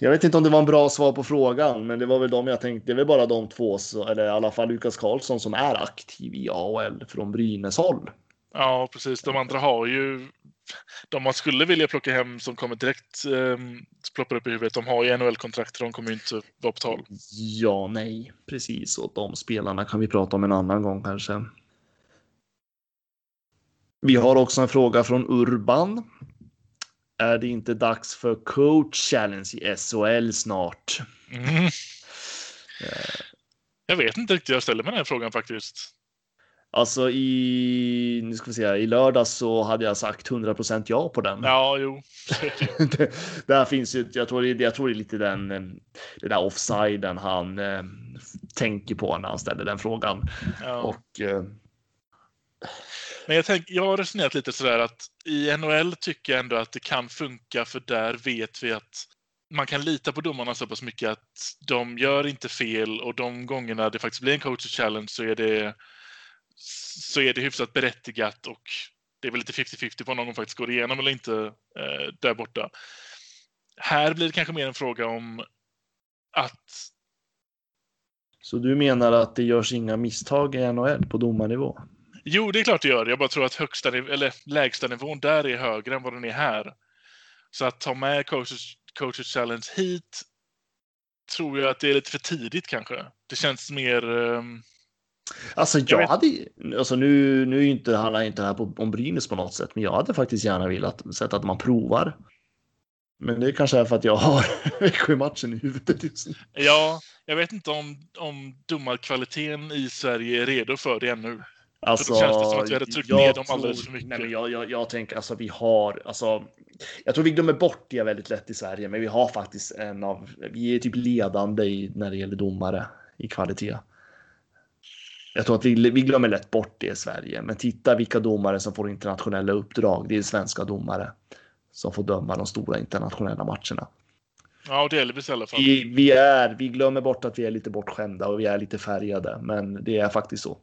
Jag vet inte om det var en bra svar på frågan, men det var väl de jag tänkte. Det är väl bara de två, så, eller i alla fall Lukas Karlsson som är aktiv i AHL från Brynäs håll. ja, precis. De andra har ju... De man skulle vilja plocka hem som kommer direkt eh, ploppar upp i huvudet. De har ju NHL-kontrakt. De kommer ju inte vara på tal. Ja, nej, precis. Och de spelarna kan vi prata om en annan gång kanske. Vi har också en fråga från Urban. Är det inte dags för coach challenge i SHL snart? Mm. Jag vet inte riktigt. Jag ställer mig den här frågan faktiskt. Alltså i, nu ska vi se, i lördag så hade jag sagt 100% ja på den. Ja, jo. <laughs> det, där finns ju, jag tror, det, jag tror det är lite den, eh, det där offsiden han eh, tänker på när han ställer den frågan. Ja. Och eh, Men jag, tänk, jag har resonerat lite sådär att i NHL tycker jag ändå att det kan funka för där vet vi att man kan lita på domarna så pass mycket att de gör inte fel och de gångerna det faktiskt blir en coach challenge så är det så är det hyfsat berättigat och det är väl lite 50-50 på om någon faktiskt går igenom eller inte eh, där borta. Här blir det kanske mer en fråga om att Så du menar att det görs inga misstag i NHL på domarnivå? Jo, det är klart det gör. Jag bara tror att högsta eller lägsta nivån där är högre än vad den är här. Så att ta med coaches, coaches challenge hit tror jag att det är lite för tidigt kanske. Det känns mer... ehm, Alltså jag, hade, alltså nu, nu är inte, handlar inte det här på, om Brynäs på något sätt, men jag hade faktiskt gärna velat sett att man provar. Men det kanske är för att jag har <laughs> Växjö-matchen i huvudet just nu. ja, jag vet inte om, om domarkvaliteten i Sverige är redo för det ännu. Alltså, känns det som att vi hade tryckt jag ner dem alldeles för mycket. Nej, men jag, jag, jag tänker alltså vi har, alltså jag tror vi glömmer bort det väldigt lätt i Sverige, men vi har faktiskt en av, vi är typ ledande i, när det gäller domare i kvalitet. Jag tror att vi, vi glömmer lätt bort det i Sverige, men titta vilka domare som får internationella uppdrag. Det är svenska domare som får döma de stora internationella matcherna. Ja, Delvis i alla fall. Vi, vi, är, vi glömmer bort att vi är lite bortskämda och vi är lite färgade, men det är faktiskt så.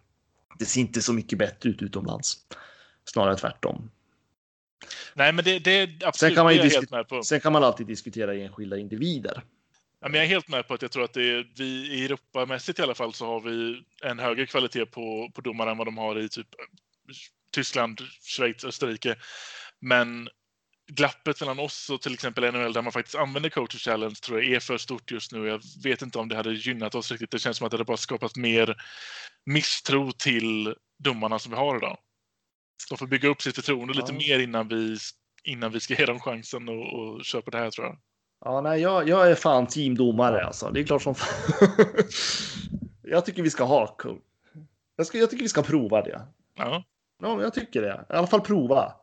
Det ser inte så mycket bättre ut utomlands. Snarare tvärtom. Nej, men det, det är absolut Sen kan, man ju sen kan man alltid diskutera enskilda individer. Ja, men jag är helt med på att jag tror att det är, vi i Europamässigt i alla fall så har vi en högre kvalitet på, på domare än vad de har i typ Tyskland, Schweiz, Österrike. Men glappet mellan oss och till exempel NHL där man faktiskt använder coacher challenge tror jag är för stort just nu. Jag vet inte om det hade gynnat oss riktigt. Det känns som att det hade bara skapat mer misstro till domarna som vi har idag. De får bygga upp sitt förtroende lite Ja. mer innan vi, innan vi ska ge dem chansen och, och köpa det här tror jag. Ja, nej, jag, jag är fan teamdomare alltså. Det är klart som fan. <laughs> jag tycker vi ska ha coach. Jag, ska, jag tycker vi ska prova det. Ja. Ja, men jag tycker det. I alla fall prova.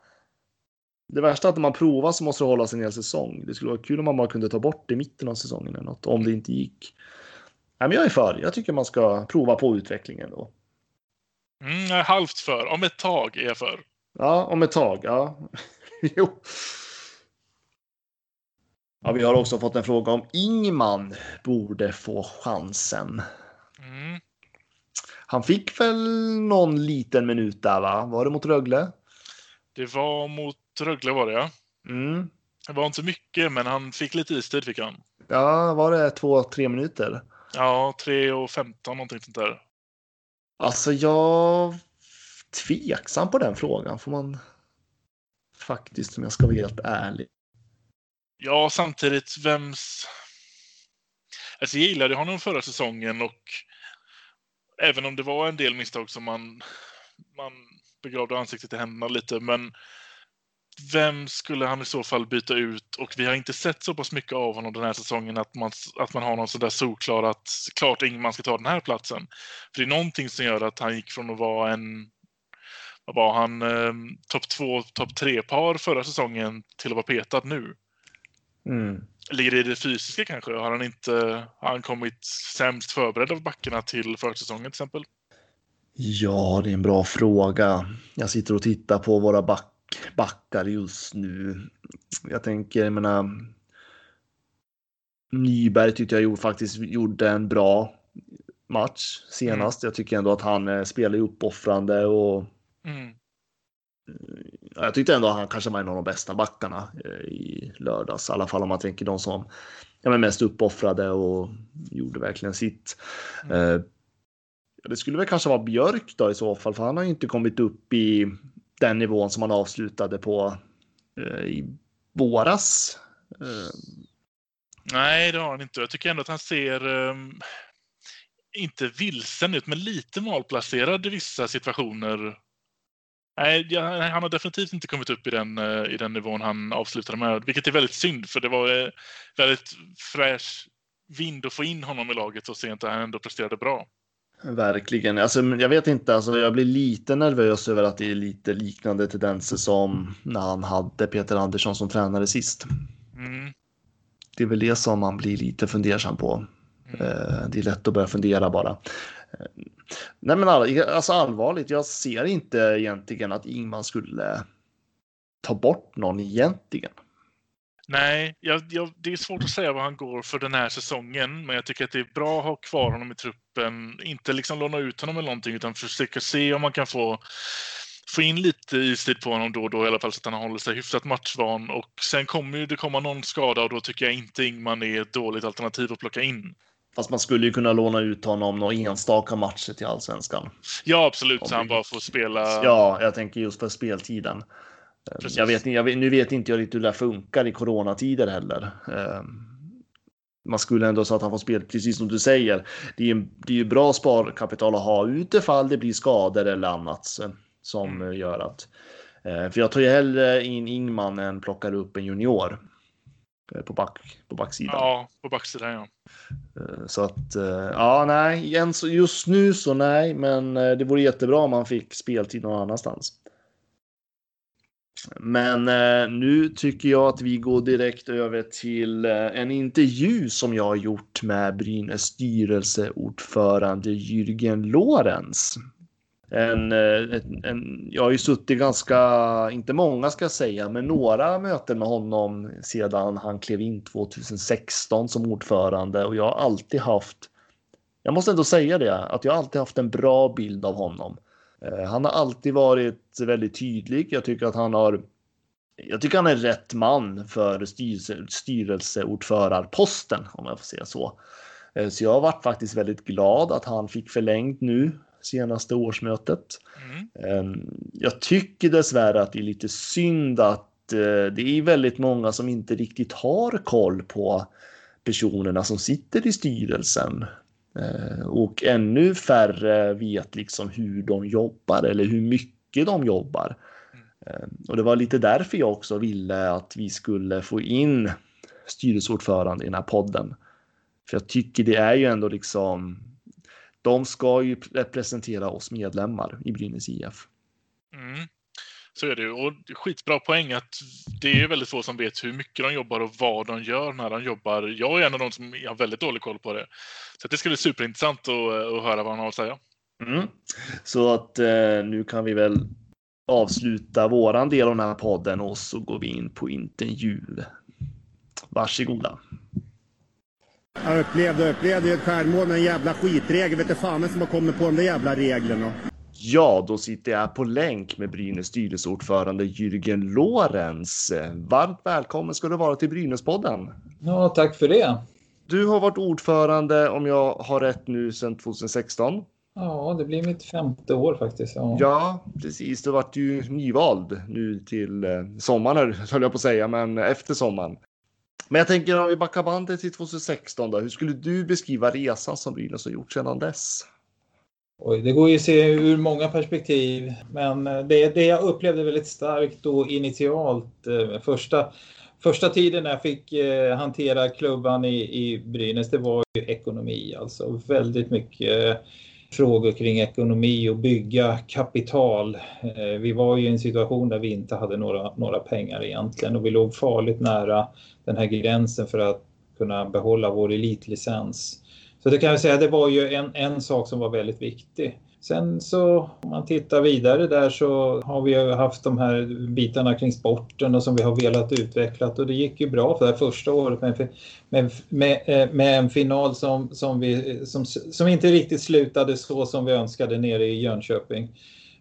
Det värsta är att när man provar så måste det hållas en hel säsong. Det skulle vara kul om man bara kunde ta bort det i mitten av säsongen eller något, om det inte gick. Nej, men jag är för. Jag tycker man ska prova på utvecklingen då. Mm, jag är halvt för. Om ett tag är jag för. Ja, om ett tag. Ja. <laughs> jo. Ja, vi har också fått en fråga om Ingman borde få chansen. Mm. Han fick väl någon liten minut där, va? Var det mot Rögle? Det var mot Rögle var det ja. Mm. Det var inte mycket, men han fick lite istid fick han. Ja, var det två, tre minuter? Ja, 3 och 15 någonting sånt där. Alltså, jag tveksam på den frågan. Får man faktiskt, om jag ska vara helt ärlig. Ja, samtidigt, vems... Alltså, jag gillade honom förra säsongen och även om det var en del misstag som man, man begravde ansiktet i händerna lite, men vem skulle han i så fall byta ut? Och vi har inte sett så pass mycket av honom den här säsongen att man, att man har någon sån där solklar att klart Ingman ska ta den här platsen. För det är någonting som gör att han gick från att vara en vad var han, eh, topp två, topp tre par förra säsongen till att vara petad nu. Mm. Ligger det i det fysiska kanske? Har han inte har han kommit sämst förberedd av backarna till försäsongen till exempel? Ja, det är en bra fråga. Jag sitter och tittar på våra back, backar just nu. Jag tänker, jag menar. Nyberg tyckte jag gjorde, faktiskt gjorde en bra match senast. Jag tycker ändå att han eh, spelar uppoffrande och Mm. Ja, jag tyckte ändå att han kanske var en av de bästa backarna eh, i lördags. I alla fall om man tänker de som ja, men mest uppoffrade och gjorde verkligen sitt. Mm. Eh, det skulle väl kanske vara Björk då i så fall, för han har ju inte kommit upp i den nivån som han avslutade på eh, i våras. Nej, det har han inte. Jag tycker ändå att han ser um, inte vilsen ut, men lite malplacerad i vissa situationer. Nej, han har definitivt inte kommit upp i den, eh, i den nivån han avslutade med, vilket är väldigt synd, för det var eh, väldigt fräsch vind att få in honom i laget så sent att han ändå presterade bra. Verkligen. Alltså, jag vet inte, alltså, jag blir lite nervös över att det är lite liknande tendenser som när han hade Peter Andersson som tränare sist. Mm. Det är väl det som man blir lite fundersam på. Mm. Eh, Det är lätt att börja fundera bara. Nej men all, alltså allvarligt, jag ser inte egentligen att Ingman skulle ta bort någon egentligen. Nej, jag, jag, det är svårt att säga vad han går för den här säsongen, men jag tycker att det är bra att ha kvar honom i truppen. Inte liksom låna ut honom eller någonting, utan försöka se om man kan få, få in lite istid på honom då och då i alla fall så att han håller sig hyfsat matchvan. Och sen kommer ju det komma någon skada och då tycker jag inte Ingman är ett dåligt alternativ att plocka in. Fast man skulle ju kunna låna ut honom några enstaka matcher till allsvenskan. Ja, absolut, Om så han bara får spela. Ja, jag tänker just för speltiden. Eh, Precis. Jag vet, jag vet, nu vet inte jag riktigt hur det funkar i coronatider heller. Eh, Man skulle ändå så att han får spel, precis som du säger. Det är ju det är bra sparkapital att ha utifall det blir skador eller annat eh, som Mm. gör att. eh, För jag tar ju hellre in Ingman än plockar upp en junior på, back, på backsidan. Ja, på backsidan ja. Eh, Så att eh, ja, nej, just nu så nej, men eh, det vore jättebra om man fick speltid någon annanstans. Men eh, nu tycker jag att vi går direkt över till eh, en intervju som jag har gjort med Brynäs styrelseordförande Jürgen Lorenz. En, eh, en, en, jag har ju suttit ganska, inte många ska jag säga, men några möten med honom sedan han klev in 2016 som ordförande och jag har alltid haft, jag måste ändå säga det, att jag alltid haft en bra bild av honom. Eh, han har alltid varit väldigt tydlig. Jag tycker att han har jag tycker han är rätt man för styrelse, styrelseordförarposten om jag får säga så. Eh, så jag har varit faktiskt väldigt glad att han fick förlängt nu senaste årsmötet. Mm. Ehm, jag tycker dessvärre att det är lite synd att eh, det är väldigt många som inte riktigt har koll på personerna som sitter i styrelsen. Eh, och ännu färre vet liksom hur de jobbar eller hur mycket de jobbar. Ehm, och det var lite därför jag också ville att vi skulle få in styrelseordförande i den här podden. För jag tycker det är ju ändå liksom de ska ju representera oss medlemmar i Brynäs IF. Mm. Så är det ju. Och skitbra poäng att det är väldigt få som vet hur mycket de jobbar och vad de gör när de jobbar. Jag är en av de som har väldigt dålig koll på det. Så det ska bli superintressant att, att höra vad han har att säga. Mm. Så att eh, nu kan vi väl avsluta våran del av den här podden och så går vi in på intervju. Varsågoda. Jag upplevde, upplevde ett självmål med en jävla skitregel. Vet du fan som har kommit på de där jävla reglerna. Ja, då sitter jag på länk med Brynäs styrelseordförande Jürgen Lorenz. Varmt välkommen ska du vara till Brynäspodden. Ja, tack för det. Du har varit ordförande, om jag har rätt nu, sedan 2016. Ja, det blir mitt femte år faktiskt. Ja, ja precis. Du vart ju nyvald nu till eh, sommaren, höll jag på att säga, men efter sommaren. Men jag tänker om vi backar bandet till 2016 då. Hur skulle du beskriva resan som Brynäs har gjort sedan dess? Oj, det går ju att se ur många perspektiv, men det, det jag upplevde väldigt starkt då initialt eh, första, första tiden när jag fick eh, hantera klubban i, i Brynäs, det var ju ekonomi, alltså väldigt mycket frågor kring ekonomi och bygga kapital. Eh, vi var ju i en situation där vi inte hade några, några pengar egentligen och vi låg farligt nära den här gränsen för att kunna behålla vår elitlicens. Så det kan jag säga, det var ju en, en sak som var väldigt viktig. Sen så om man tittar vidare där så har vi ju haft de här bitarna kring sporten och som vi har velat utveckla och det gick ju bra för det första året med, med, med, eh, med en final som, som, vi, som, som inte riktigt slutade så som vi önskade nere i Jönköping.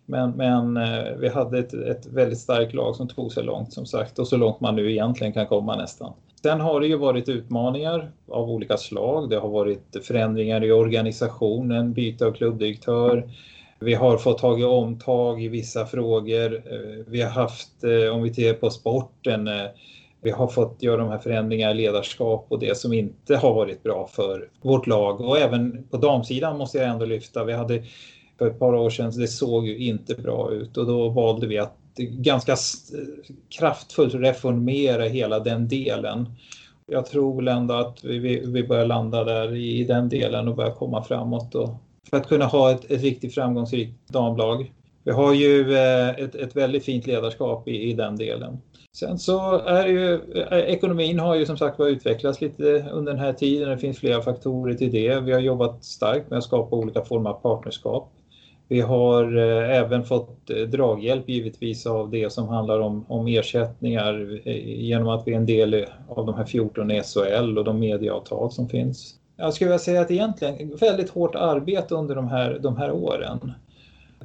Men, men eh, vi hade ett, ett väldigt starkt lag som tog sig långt som sagt och så långt man nu egentligen kan komma nästan. Sen har det ju varit utmaningar av olika slag. Det har varit förändringar i organisationen, byte av klubbdirektör. Vi har fått tag i omtag i vissa frågor. Eh, vi har haft, eh, om vi tittar på sporten, eh, vi har fått göra de här förändringarna i ledarskap och det som inte har varit bra för vårt lag. Och även på damsidan måste jag ändå lyfta. Vi hade för ett par år sedan, det såg ju inte bra ut och då valde vi att ganska kraftfullt reformera hela den delen. Jag tror väl ändå att vi, vi börjar landa där i, den delen och börjar komma framåt och för att kunna ha ett, ett riktigt framgångsrikt damlag. Vi har ju eh, ett, ett väldigt fint ledarskap i, i den delen. Sen så är ju eh, ekonomin har ju som sagt var utvecklats lite under den här tiden. Det finns flera faktorer till det. Vi har jobbat starkt med att skapa olika former av partnerskap. Vi har eh, även fått eh, draghjälp givetvis av det som handlar om, om ersättningar eh, genom att vi är en del av de här 14 SHL och de medieavtal som finns. Jag skulle vilja säga att egentligen väldigt hårt arbete under de här, de här åren.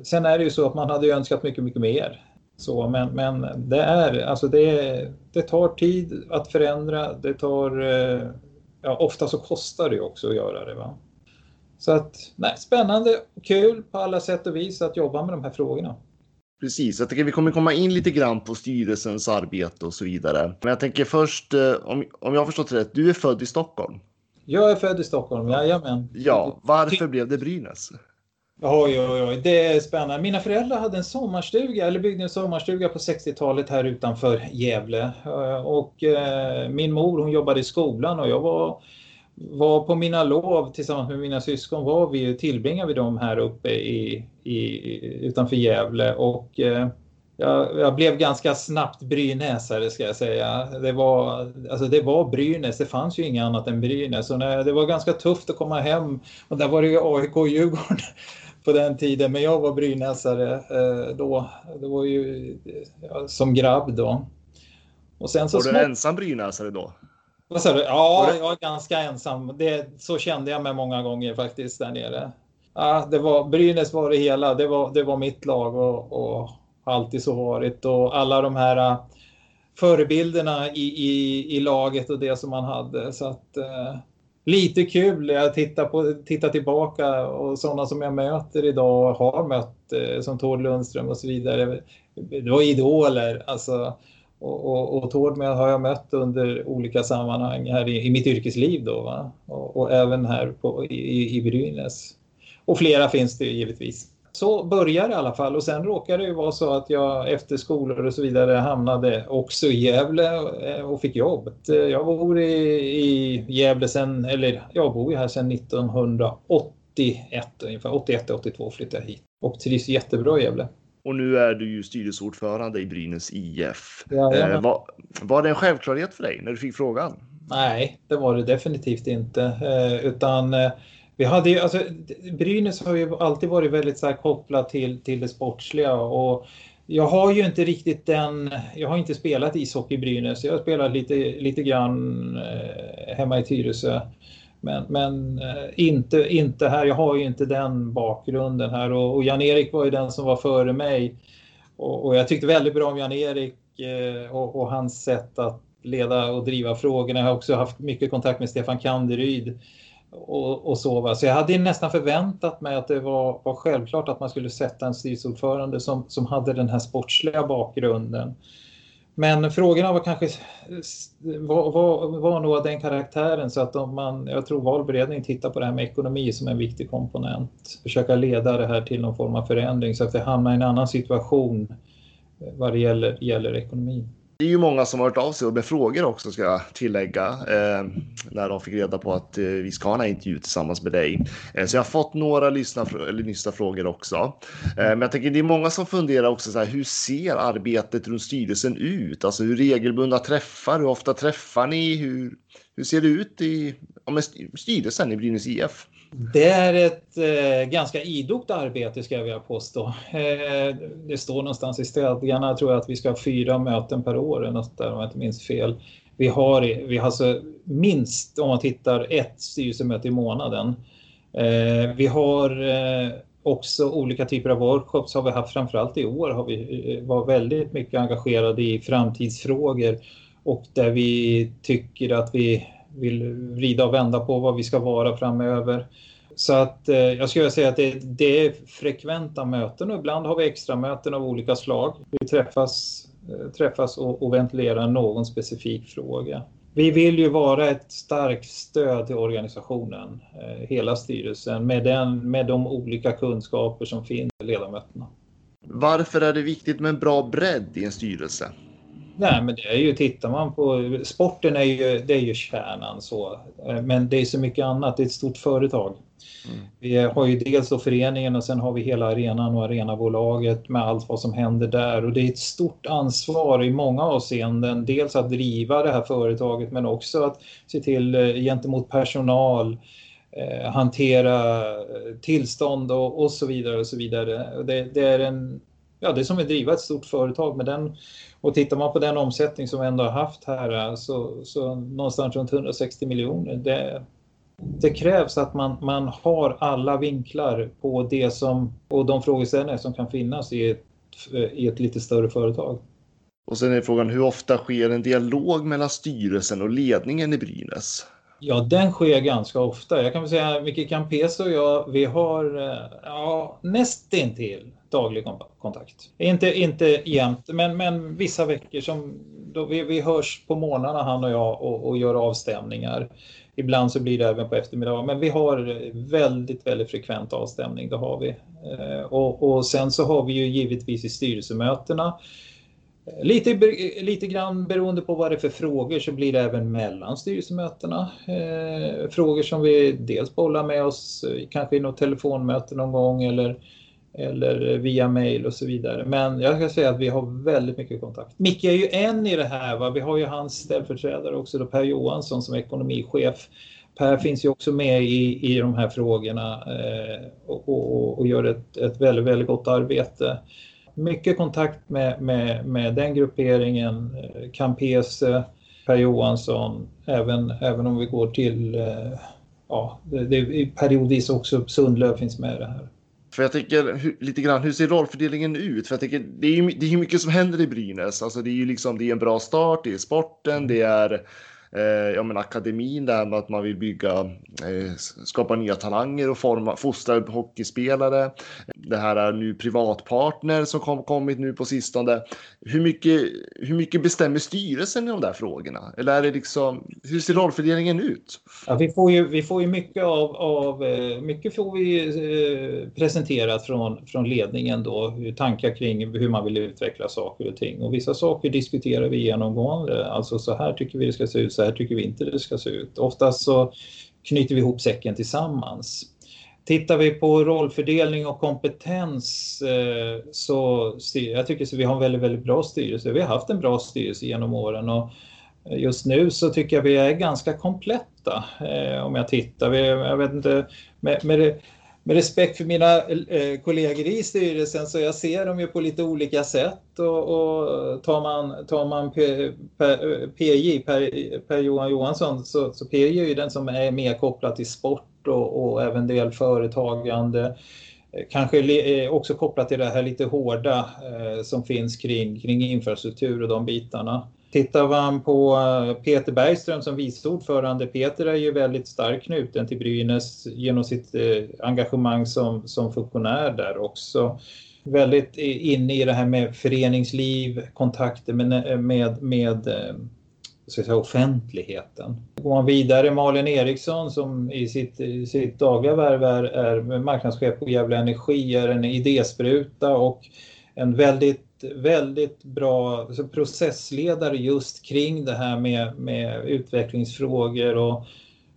Sen är det ju så att man hade önskat mycket, mycket mer. Så, men, men det är, alltså det, det tar tid att förändra. Det tar, ja, ofta så kostar det också att göra det. Va? Så att, nej, spännande och kul på alla sätt och vis att jobba med de här frågorna. Precis, jag tänker vi kommer komma in lite grann på styrelsens arbete och så vidare. Men jag tänker först, eh, om, om jag har förstått rätt, du är född i Stockholm? Jag är född i Stockholm, jajamän. Ja, varför blev det Brynäs? Oj, oj, oj, det är spännande. Mina föräldrar hade en sommarstuga, eller byggde en sommarstuga på 60-talet här utanför Gävle. Eh, och eh, min mor hon jobbade i skolan och jag var var på mina lov tillsammans med mina syskon var vi tillbringade vi dem här uppe i, i, utanför Gävle och eh, jag, jag, blev ganska snabbt brynäsare ska jag säga. Det var, alltså det var Brynäs, det fanns ju inget annat än Brynäs. Och när, det var ganska tufft att komma hem och där var det ju AIK och Djurgården <laughs> på den tiden. Men jag var brynäsare eh, då. Det var ju ja, som grabb då. Och sen så var du ensam brynäsare då? Vad sa du? Ja, jag är ganska ensam. Det, så kände jag mig många gånger faktiskt där nere. Ja, det var, Brynäs var det hela. Det var, det var mitt lag och, och alltid så varit. Och alla de här äh, förebilderna i, i, i laget och det som man hade. Så att, eh, lite kul. Jag tittar, på, tittar tillbaka och sådana som jag möter idag och har mött eh, som Tord Lundström och så vidare. Det var idoler. Alltså, och, och, och Tord har jag mött under olika sammanhang här i, i mitt yrkesliv då. Va? Och, och även här på, i, i Brynäs. Och flera finns det givetvis. Så började det i alla fall och sen råkade det ju vara så att jag efter skolor och så vidare hamnade också i Gävle eh, och fick jobb. Eh, jag bor i, i Gävle sen, eller jag bor ju här sedan 1981 ungefär. 81-82 flyttade jag hit och trivs jättebra i Gävle. Och nu är du ju styrelseordförande i Brynäs IF. Ja, eh, var, var det en självklarhet för dig när du fick frågan? Nej, det var det definitivt inte. Eh, utan eh, vi hade ju, alltså, Brynäs har ju alltid varit väldigt så här, kopplat till, till det sportsliga och jag har ju inte riktigt den, jag har inte spelat ishockey i Brynäs, jag har spelat lite, lite grann hemma i Tyresö. Men, men eh, inte, inte här, jag har ju inte den bakgrunden här och, och Jan-Erik var ju den som var före mig. Och, och jag tyckte väldigt bra om Jan-Erik eh, och, och, hans sätt att leda och driva frågorna. Jag har också haft mycket kontakt med Stefan Kanderyd och, och så. Va? Så jag hade nästan förväntat mig att det var, var självklart att man skulle sätta en styrelseordförande som, som hade den här sportsliga bakgrunden. Men frågorna var kanske var, var, var nog av den karaktären så att om man, jag tror valberedningen tittar på det här med ekonomi som en viktig komponent. Försöka leda det här till någon form av förändring så att vi hamnar i en annan situation eh, vad det gäller, gäller ekonomin. Det är ju många som har hört av sig med frågor också ska jag tillägga. Eh, när de fick reda på att eh, vi ska ha en intervju tillsammans med dig. Eh, så jag har fått några lyssna, lyssna frågor också. Eh, men jag tänker det är många som funderar också så här, hur ser arbetet runt styrelsen ut? Alltså hur regelbundna träffar, hur ofta träffar ni? Hur, hur ser det ut i ja, styrelsen i Brynäs IF? Det är ett eh, ganska idogt arbete ska jag vilja påstå. Eh, det står någonstans i stadgarna tror jag att vi ska ha fyra möten per år eller något där om jag inte minns fel. Vi har, vi har alltså minst, om man tittar, ett styrelsemöte i månaden. Eh, vi har eh, också olika typer av workshops har vi haft, framförallt i år har vi eh, varit väldigt mycket engagerade i framtidsfrågor och där vi tycker att vi vill vrida och vända på vad vi ska vara framöver. Så att eh, jag skulle säga att det, det, är frekventa möten och ibland har vi extra möten av olika slag. Vi träffas, eh, träffas och, och ventilerar någon specifik fråga. Vi vill ju vara ett starkt stöd till organisationen, eh, hela styrelsen, med, den, med de olika kunskaper som finns i ledamöterna. Varför är det viktigt med en bra bredd i en styrelse? Nej, men det är ju, tittar man på, sporten är ju, det är ju kärnan så, eh, men det är så mycket annat, det är ett stort företag. Mm. Vi har ju dels då föreningen och sen har vi hela arenan och arenabolaget med allt vad som händer där och det är ett stort ansvar i många avseenden. Dels att driva det här företaget men också att se till eh, gentemot personal, eh, hantera tillstånd och, och, så vidare och så vidare. Det, det, är en, ja, det är som att driva ett stort företag med den och tittar man på den omsättning som vi ändå har haft här så, så någonstans runt 160 miljoner. Det, det krävs att man, man har alla vinklar på det som och de frågeställningar som kan finnas i ett, i ett lite större företag. Och sen är frågan hur ofta sker en dialog mellan styrelsen och ledningen i Brynäs? Ja, den sker ganska ofta. Jag kan väl säga Micke Campeso och jag, vi har eh, ja, nästintill daglig kontakt. Inte, inte jämt, men, men vissa veckor som då vi, vi hörs på morgnarna han och jag och, och gör avstämningar. Ibland så blir det även på eftermiddagen, men vi har väldigt, väldigt frekvent avstämning, det har vi. Eh, och, och sen så har vi ju givetvis i styrelsemötena eh, Lite, lite grann beroende på vad det är för frågor så blir det även mellan styrelsemötena. Eh, frågor som vi dels bollar med oss, eh, kanske i något telefonmöte någon gång eller eller via mail och så vidare. Men jag ska säga att vi har väldigt mycket kontakt. Micke är ju en i det här. Va? Vi har ju hans ställföreträdare också, då Per Johansson som är ekonomichef. Per finns ju också med i, i de här frågorna eh, och, och, och, gör ett, ett väldigt, väldigt gott arbete. Mycket kontakt med, med, med den grupperingen, eh, Campese, Per Johansson, även, även om vi går till, eh, ja, det, det, periodvis också Sundlöv finns med i det här. För jag tänker hur, lite grann, hur ser rollfördelningen ut? För jag tänker, det är ju det är mycket som händer i Brynäs. Alltså det är ju liksom, det är en bra start, det är sporten, det är Eh, ja, men akademin där med att man vill bygga, eh, skapa nya talanger och forma, fostra hockeyspelare. Det här är nu privatpartner som kom, kommit nu på sistone. Hur mycket, hur mycket bestämmer styrelsen i de där frågorna? Eller är det liksom, hur ser rollfördelningen ut? Ja, vi, får ju, vi får ju mycket av, av eh, mycket får vi eh, presenterat från, från ledningen då, tankar kring hur man vill utveckla saker och ting. Och vissa saker diskuterar vi genomgående, alltså så här tycker vi det ska se ut, så här tycker vi inte det ska se ut. Oftast så knyter vi ihop säcken tillsammans. Tittar vi på rollfördelning och kompetens eh, så jag tycker att vi har en väldigt, väldigt bra styrelse. Vi har haft en bra styrelse genom åren och eh, just nu så tycker jag vi är ganska kompletta eh, om jag tittar. jag vet inte, med, med, med respekt för mina eh, kollegor i styrelsen så jag ser dem ju på lite olika sätt och, och tar man, tar man P, P, PJ, per, per Johan Johansson, så, så PJ är ju den som är mer kopplad till sport och, och även del företagande. Eh, kanske eh, också kopplat till det här lite hårda eh, som finns kring, kring infrastruktur och de bitarna. Tittar man på eh, Peter Bergström som vice ordförande, Peter är ju väldigt starkt knuten till Brynäs genom sitt eh, engagemang som, som funktionär där också. Väldigt inne i det här med föreningsliv, kontakter med, eh, med, med så säga, offentligheten. Går man vidare, Malin Eriksson som i sitt, sitt dagliga värv är, är marknadschef på Gävle Energi, är en idéspruta och en väldigt väldigt bra alltså processledare just kring det här med, med utvecklingsfrågor och,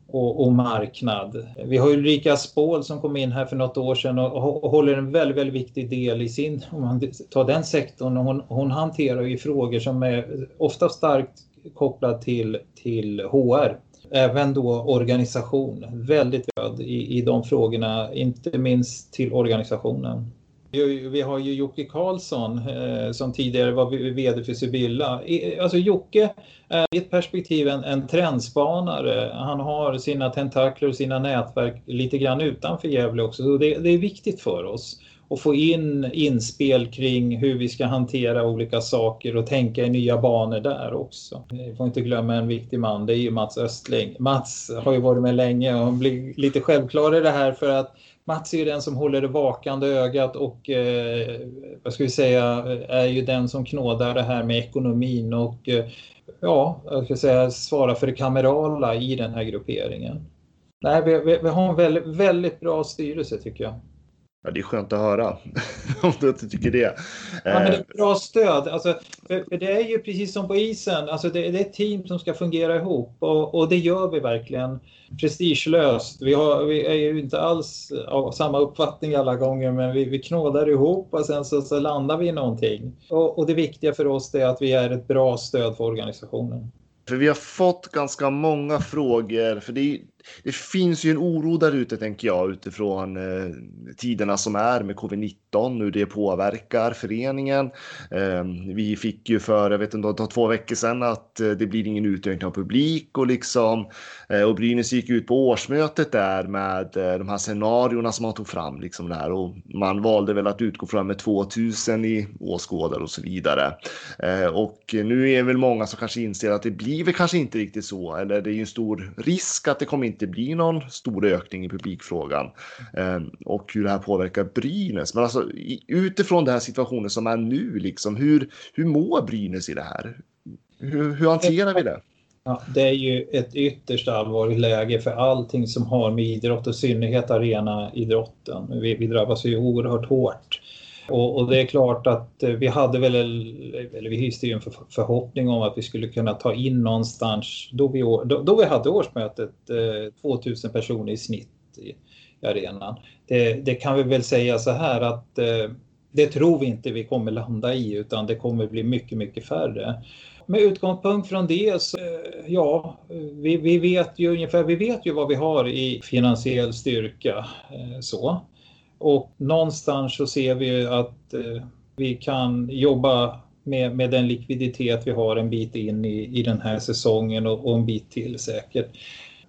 och, och, marknad. Vi har Ulrika Spål som kom in här för något år sedan och, och håller en väldigt, väldigt viktig del i sin, om man tar den sektorn, hon, hon hanterar ju frågor som är ofta starkt kopplad till, till HR. Även då organisation, väldigt stöd i, i de frågorna, inte minst till organisationen. Vi har ju Jocke Karlsson eh, som tidigare var VD för Sibylla. Alltså Jocke är i ett perspektiv en, en trendspanare. Han har sina tentakler och sina nätverk lite grann utanför Gävle också. Så det, det är viktigt för oss att få in inspel kring hur vi ska hantera olika saker och tänka i nya banor där också. Vi får inte glömma en viktig man, det är ju Mats Östling. Mats har ju varit med länge och blir lite självklar i det här för att Mats är ju den som håller det vakande ögat och eh, vad ska vi säga, är ju den som knådar det här med ekonomin och eh, ja, jag ska säga svarar för det kamerala i den här grupperingen. Nej, vi, vi, vi har en väldigt, väldigt bra styrelse tycker jag. Ja, det är skönt att höra <laughs> om du inte tycker det. Ja, men det är bra stöd. Alltså, för, för det är ju precis som på isen, alltså det, det är ett team som ska fungera ihop och, och det gör vi verkligen prestigelöst. Vi, har, vi är ju inte alls av samma uppfattning alla gånger men vi, vi knådar ihop och sen så, så landar vi i någonting. Och, och det viktiga för oss är att vi är ett bra stöd för organisationen. För vi har fått ganska många frågor, för det, det finns ju en oro där ute tänker jag utifrån eh, tiderna som är med covid-19, hur det påverkar föreningen. Eh, vi fick ju för, jag vet inte, det två veckor sedan att eh, det blir ingen utökning av publik och liksom eh, och Brynäs gick ut på årsmötet där med eh, de här scenarierna som man tog fram liksom där och man valde väl att utgå från med 2000 i åskådare och så vidare. Eh, och nu är väl många som kanske inser att det blir väl kanske inte riktigt så, eller det är ju en stor risk att det kommer inte inte blir någon stor ökning i publikfrågan eh, och hur det här påverkar Brynäs. Men alltså utifrån den här situationen som är nu, liksom, hur, hur mår Brynäs i det här? Hur, hur hanterar vi det? Ja, det är ju ett ytterst allvarligt läge för allting som har med idrott och i synnerhet arenaidrotten. Vi, vi drabbas ju oerhört hårt. Och, och, det är klart att eh, vi hade väl, eller vi hyste ju en för, förhoppning om att vi skulle kunna ta in någonstans, då vi, då, då vi hade årsmötet, eh, 2000 personer i snitt i, i arenan. Det, det, kan vi väl säga så här att eh, det tror vi inte vi kommer landa i utan det kommer bli mycket, mycket färre. Med utgångspunkt från det så, eh, ja, vi, vi vet ju ungefär, vi vet ju vad vi har i finansiell styrka eh, så. Och någonstans så ser vi att eh, vi kan jobba med, med den likviditet vi har en bit in i, i den här säsongen och, och en bit till säkert.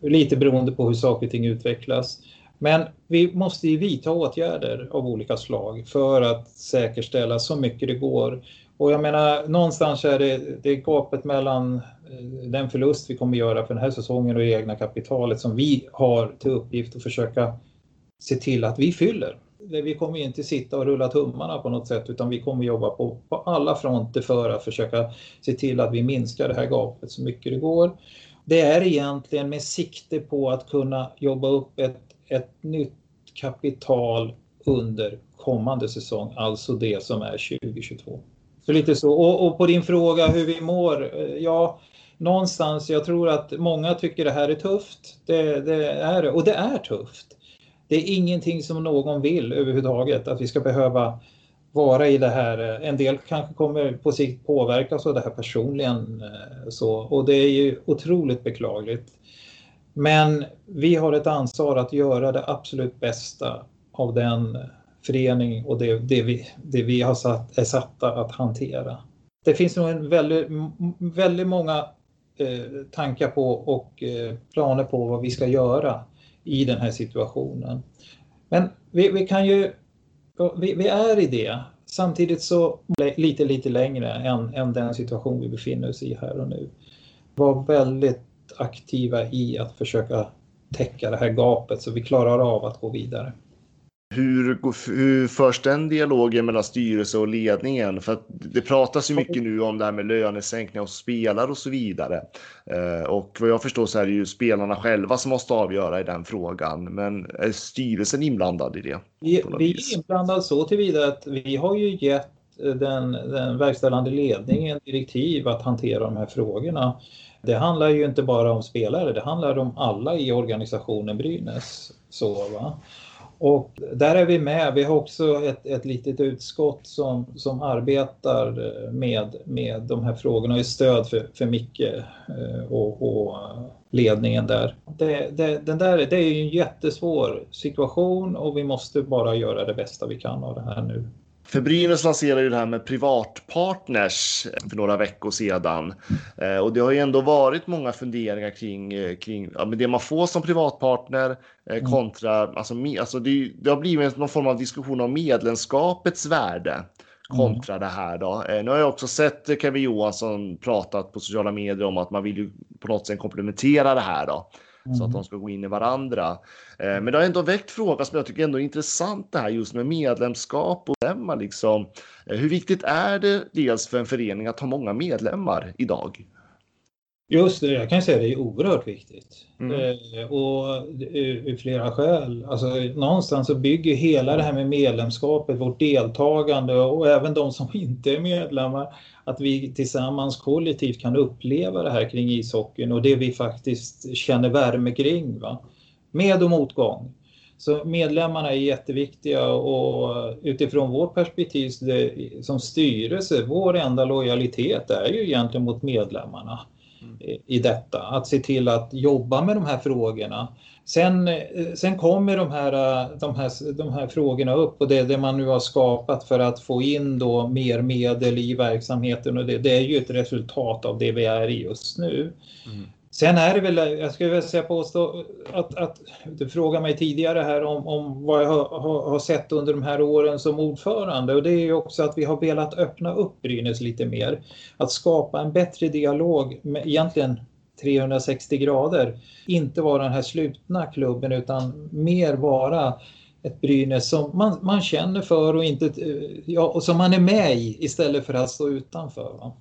Lite beroende på hur saker och ting utvecklas. Men vi måste ju vidta åtgärder av olika slag för att säkerställa så mycket det går. Och jag menar, någonstans är det, det är gapet mellan eh, den förlust vi kommer göra för den här säsongen och det egna kapitalet som vi har till uppgift att försöka se till att vi fyller. Vi kommer inte sitta och rulla tummarna på något sätt utan vi kommer jobba på, på alla fronter för att försöka se till att vi minskar det här gapet så mycket det går. Det är egentligen med sikte på att kunna jobba upp ett ett nytt kapital under kommande säsong, alltså det som är 2022. Så lite så. Och, och, på din fråga hur vi mår, eh, ja, någonstans, jag tror att många tycker det här är tufft. Det, det är och det är tufft. Det är ingenting som någon vill överhuvudtaget, att vi ska behöva vara i det här. En del kanske kommer på sikt påverkas av det här personligen. Eh, så, och det är ju otroligt beklagligt. Men vi har ett ansvar att göra det absolut bästa av den förening och det, det, vi, det vi har satt, är satta att hantera. Det finns nog en väldigt, väldigt många eh, tankar på och eh, planer på vad vi ska göra i den här situationen. Men vi, vi kan ju, vi, vi, är i det. Samtidigt så lite, lite längre än, än den situation vi befinner oss i här och nu. Var väldigt aktiva i att försöka täcka det här gapet så vi klarar av att gå vidare. Hur, hur förs den dialogen mellan styrelse och ledningen? För det pratas ju mycket nu om det här med lönesänkningar hos spelare och så vidare. Eh, och vad jag förstår så är det ju spelarna själva som måste avgöra i den frågan. Men är styrelsen inblandad i det? Vi, vi är inblandade så tillvida att vi har ju gett den, den verkställande ledningen direktiv att hantera de här frågorna. Det handlar ju inte bara om spelare, det handlar om alla i organisationen Brynäs. Så, va? Och där är vi med. Vi har också ett, ett litet utskott som, som arbetar eh, med, med de här frågorna och är stöd för, för Micke eh, och, och ledningen där. Det, det, den där. Det är en jättesvår situation och vi måste bara göra det bästa vi kan av det här nu. För Brynäs lanserade ju det här med privatpartners för några veckor sedan. Eh, och det har ju ändå varit många funderingar kring, eh, kring ja, det man får som privatpartner eh, mm. kontra, alltså, me, alltså det, det, har blivit någon form av diskussion om medlemskapets värde kontra mm. det här då. Eh, nu har jag också sett Kevin Johansson pratat på sociala medier om att man vill ju på något sätt komplementera det här då. Mm. Så att mm. de ska gå in i varandra. Eh, men det har ändå väckt frågan som jag tycker ändå är intressant det här just med medlemskap och medlemmar liksom. Eh, hur viktigt är det dels för en förening att ha många medlemmar idag? Just det, jag kan säga att det är oerhört viktigt. Mm. Eh, och ur flera skäl. Alltså, någonstans så bygger hela det här med medlemskapet, vårt deltagande och även de som <laughs> inte är medlemmar, att vi tillsammans kollektivt kan uppleva det här kring ishockeyn och det vi faktiskt känner värme kring. Va? Med och motgång. Så medlemmarna är jätteviktiga och utifrån vårt perspektiv som styrelse, vår enda lojalitet är ju egentligen mot medlemmarna i detta. Att se till att jobba med de här frågorna. Sen, sen kommer de här, de, här, de här frågorna upp och det, det man nu har skapat för att få in då mer medel i verksamheten och det, det är ju ett resultat av det vi är i just nu. Mm. Sen är det väl, jag skulle vilja säga påstå att, att du frågade mig tidigare här om, om vad jag har, har, sett under de här åren som ordförande och det är ju också att vi har velat öppna upp Brynäs lite mer. Att skapa en bättre dialog med egentligen 360 grader. Inte vara den här slutna klubben utan mer vara ett Brynäs som man, man känner för och, inte, ja, och som man är med i istället för att stå utanför. Va?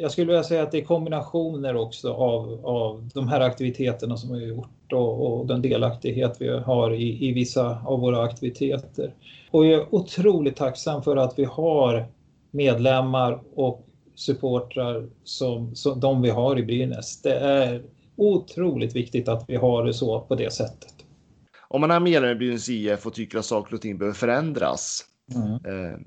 Jag skulle vilja säga att det är kombinationer också av, av de här aktiviteterna som vi har gjort och, och den delaktighet vi har i, i vissa av våra aktiviteter. Och jag är otroligt tacksam för att vi har medlemmar och supportrar som, som de vi har i Brynäs. Det är otroligt viktigt att vi har det så på det sättet. om man är medlem i Brynäs IF och tycker att saker och ting behöver förändras. Mm.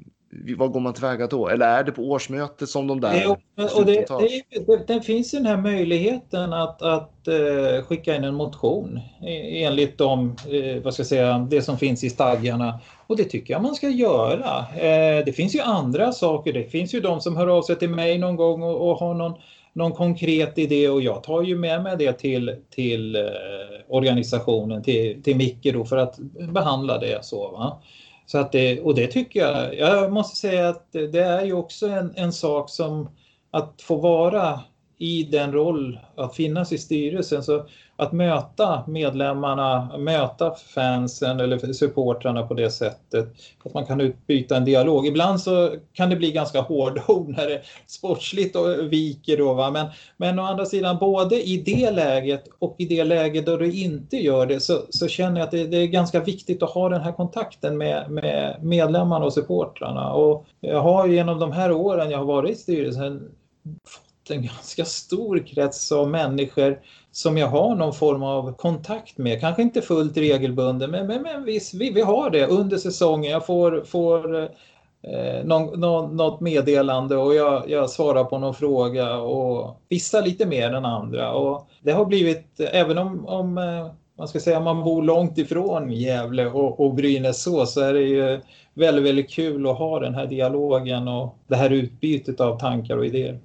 Vad går man tillväga då? Eller är det på årsmötet som de där Det, och det, det, det, det finns ju den här möjligheten att, att eh, skicka in en motion eh, enligt de, eh, vad ska jag säga, det som finns i stadgarna. Och det tycker jag man ska göra. Eh, det finns ju andra saker. Det finns ju de som hör av sig till mig någon gång och, och har någon, någon konkret idé och jag tar ju med mig det till, till eh, organisationen, till, till Micke då för att behandla det så. Va? Så att det, och det tycker jag, jag måste säga att det, är ju också en, en sak som att få vara i den roll, att finnas i styrelsen, så att möta medlemmarna, möta fansen eller supportrarna på det sättet, att man kan utbyta en dialog. Ibland så kan det bli ganska hårda ord när det sportsligt och viker då, va? Men, men å andra sidan, både i det läget och i det läget då du inte gör det, så, så känner jag att det, det är ganska viktigt att ha den här kontakten med, med medlemmarna och supportrarna. Och jag har genom de här åren jag har varit i styrelsen fått en ganska stor krets av människor som jag har någon form av kontakt med. Kanske inte fullt regelbunden, men, men, men visst, vi, vi har det under säsongen. Jag får, får eh, någon, någon, något meddelande och jag, jag svarar på någon fråga och vissa lite mer än andra. Och det har blivit, även om, om eh, man ska säga man bor långt ifrån Gävle och, och Brynäs så, så är det ju väldigt, väldigt kul att ha den här dialogen och det här utbytet av tankar och idéer.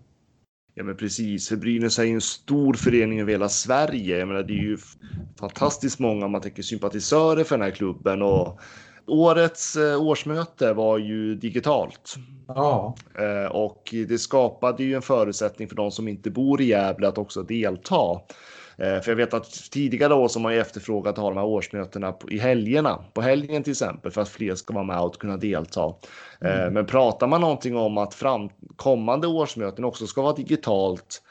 Ja men precis, för Brynäs är ju en stor förening över hela Sverige. Jag menar, det är ju fantastiskt många om man tänker sympatisörer för den här klubben och årets eh, årsmöte var ju digitalt. Ja. Eh, och det skapade ju en förutsättning för de som inte bor i Gävle att också delta. Eh, För jag vet att tidigare år som har ju efterfrågat att ha de här årsmötena i helgerna, på helgen till exempel, för att fler ska vara med och kunna delta. Eh, Men pratar man någonting om att fram, kommande årsmöten också ska vara digitalt,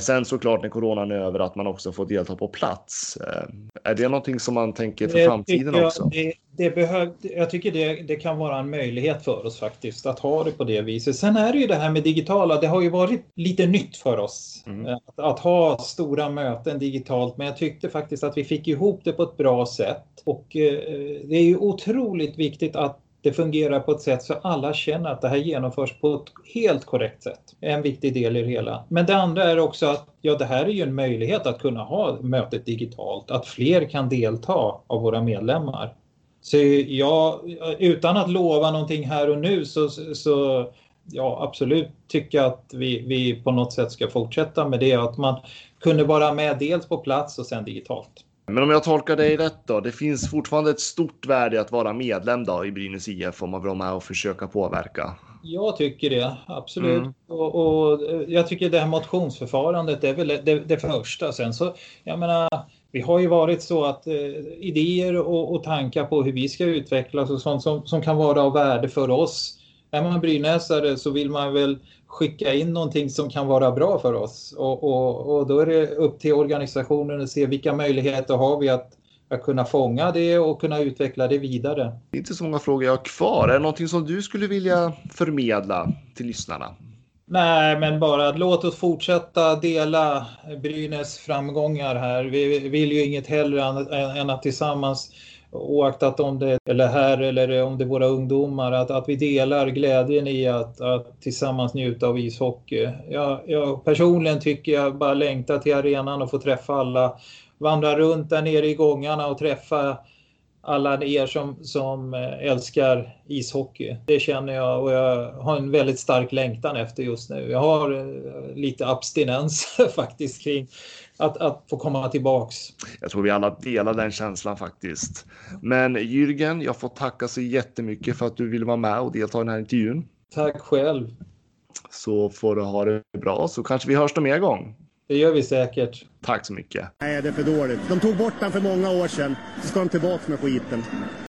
sen såklart när coronan är över att man också får delta på plats. Eh, Är det någonting som man tänker för framtiden jag, också? Det, det behöv, jag tycker det, det kan vara en möjlighet för oss faktiskt att ha det på det viset. Sen är det ju det här med digitala, det har ju varit lite nytt för oss Mm. eh, att, att ha stora möten digitalt. Men jag tyckte faktiskt att vi fick ihop det på ett bra sätt. Och eh, det är ju otroligt viktigt att det fungerar på ett sätt så alla känner att det här genomförs på ett helt korrekt sätt. En viktig del i det hela. Men det andra är också att ja, det här är ju en möjlighet att kunna ha mötet digitalt, att fler kan delta av våra medlemmar. Så ja, utan att lova någonting här och nu så, så ja, absolut tycker jag att vi, vi på något sätt ska fortsätta med det. Att man kunde vara med dels på plats och sen digitalt. Men om jag tolkar dig rätt då, det finns fortfarande ett stort värde i att vara medlem då i Brynäs IF om man vill vara med och försöka påverka. Jag tycker det, absolut. Mm. Och, och jag tycker det här motionsförfarandet är väl det, det första. Sen så, jag menar, vi har ju varit så att eh, idéer och, och tankar på hur vi ska utvecklas och sånt som, som kan vara av värde för oss. Är man brynäsare så vill man väl skicka in någonting som kan vara bra för oss. Och, och, och då är det upp till organisationen att se vilka möjligheter har vi att, att kunna fånga det och kunna utveckla det vidare. Det är inte så många frågor jag har kvar. Är det någonting som du skulle vilja förmedla till lyssnarna? Nej, men bara låt oss fortsätta dela Brynäs framgångar här. Vi vill ju inget hellre än, än att tillsammans, oaktat om det eller här eller om det är våra ungdomar, att, att vi delar glädjen i att, att tillsammans njuta av ishockey. Jag, jag personligen tycker jag bara längtar till arenan och få träffa alla, vandra runt där nere i gångarna och träffa alla er som, som eh, älskar ishockey. Det känner jag och jag har en väldigt stark längtan efter just nu. Jag har eh, lite abstinens <laughs> faktiskt kring att, att få komma tillbaks. Jag tror vi alla delar den känslan faktiskt. Men Jürgen, jag får tacka så jättemycket för att du ville vara med och delta i den här intervjun. Tack själv. Så får du ha det bra så kanske vi hörs någon mer gång. Det gör vi säkert. Tack så mycket. Nej, det är för dåligt. De tog bort den för många år sedan. Så ska de tillbaka med skiten.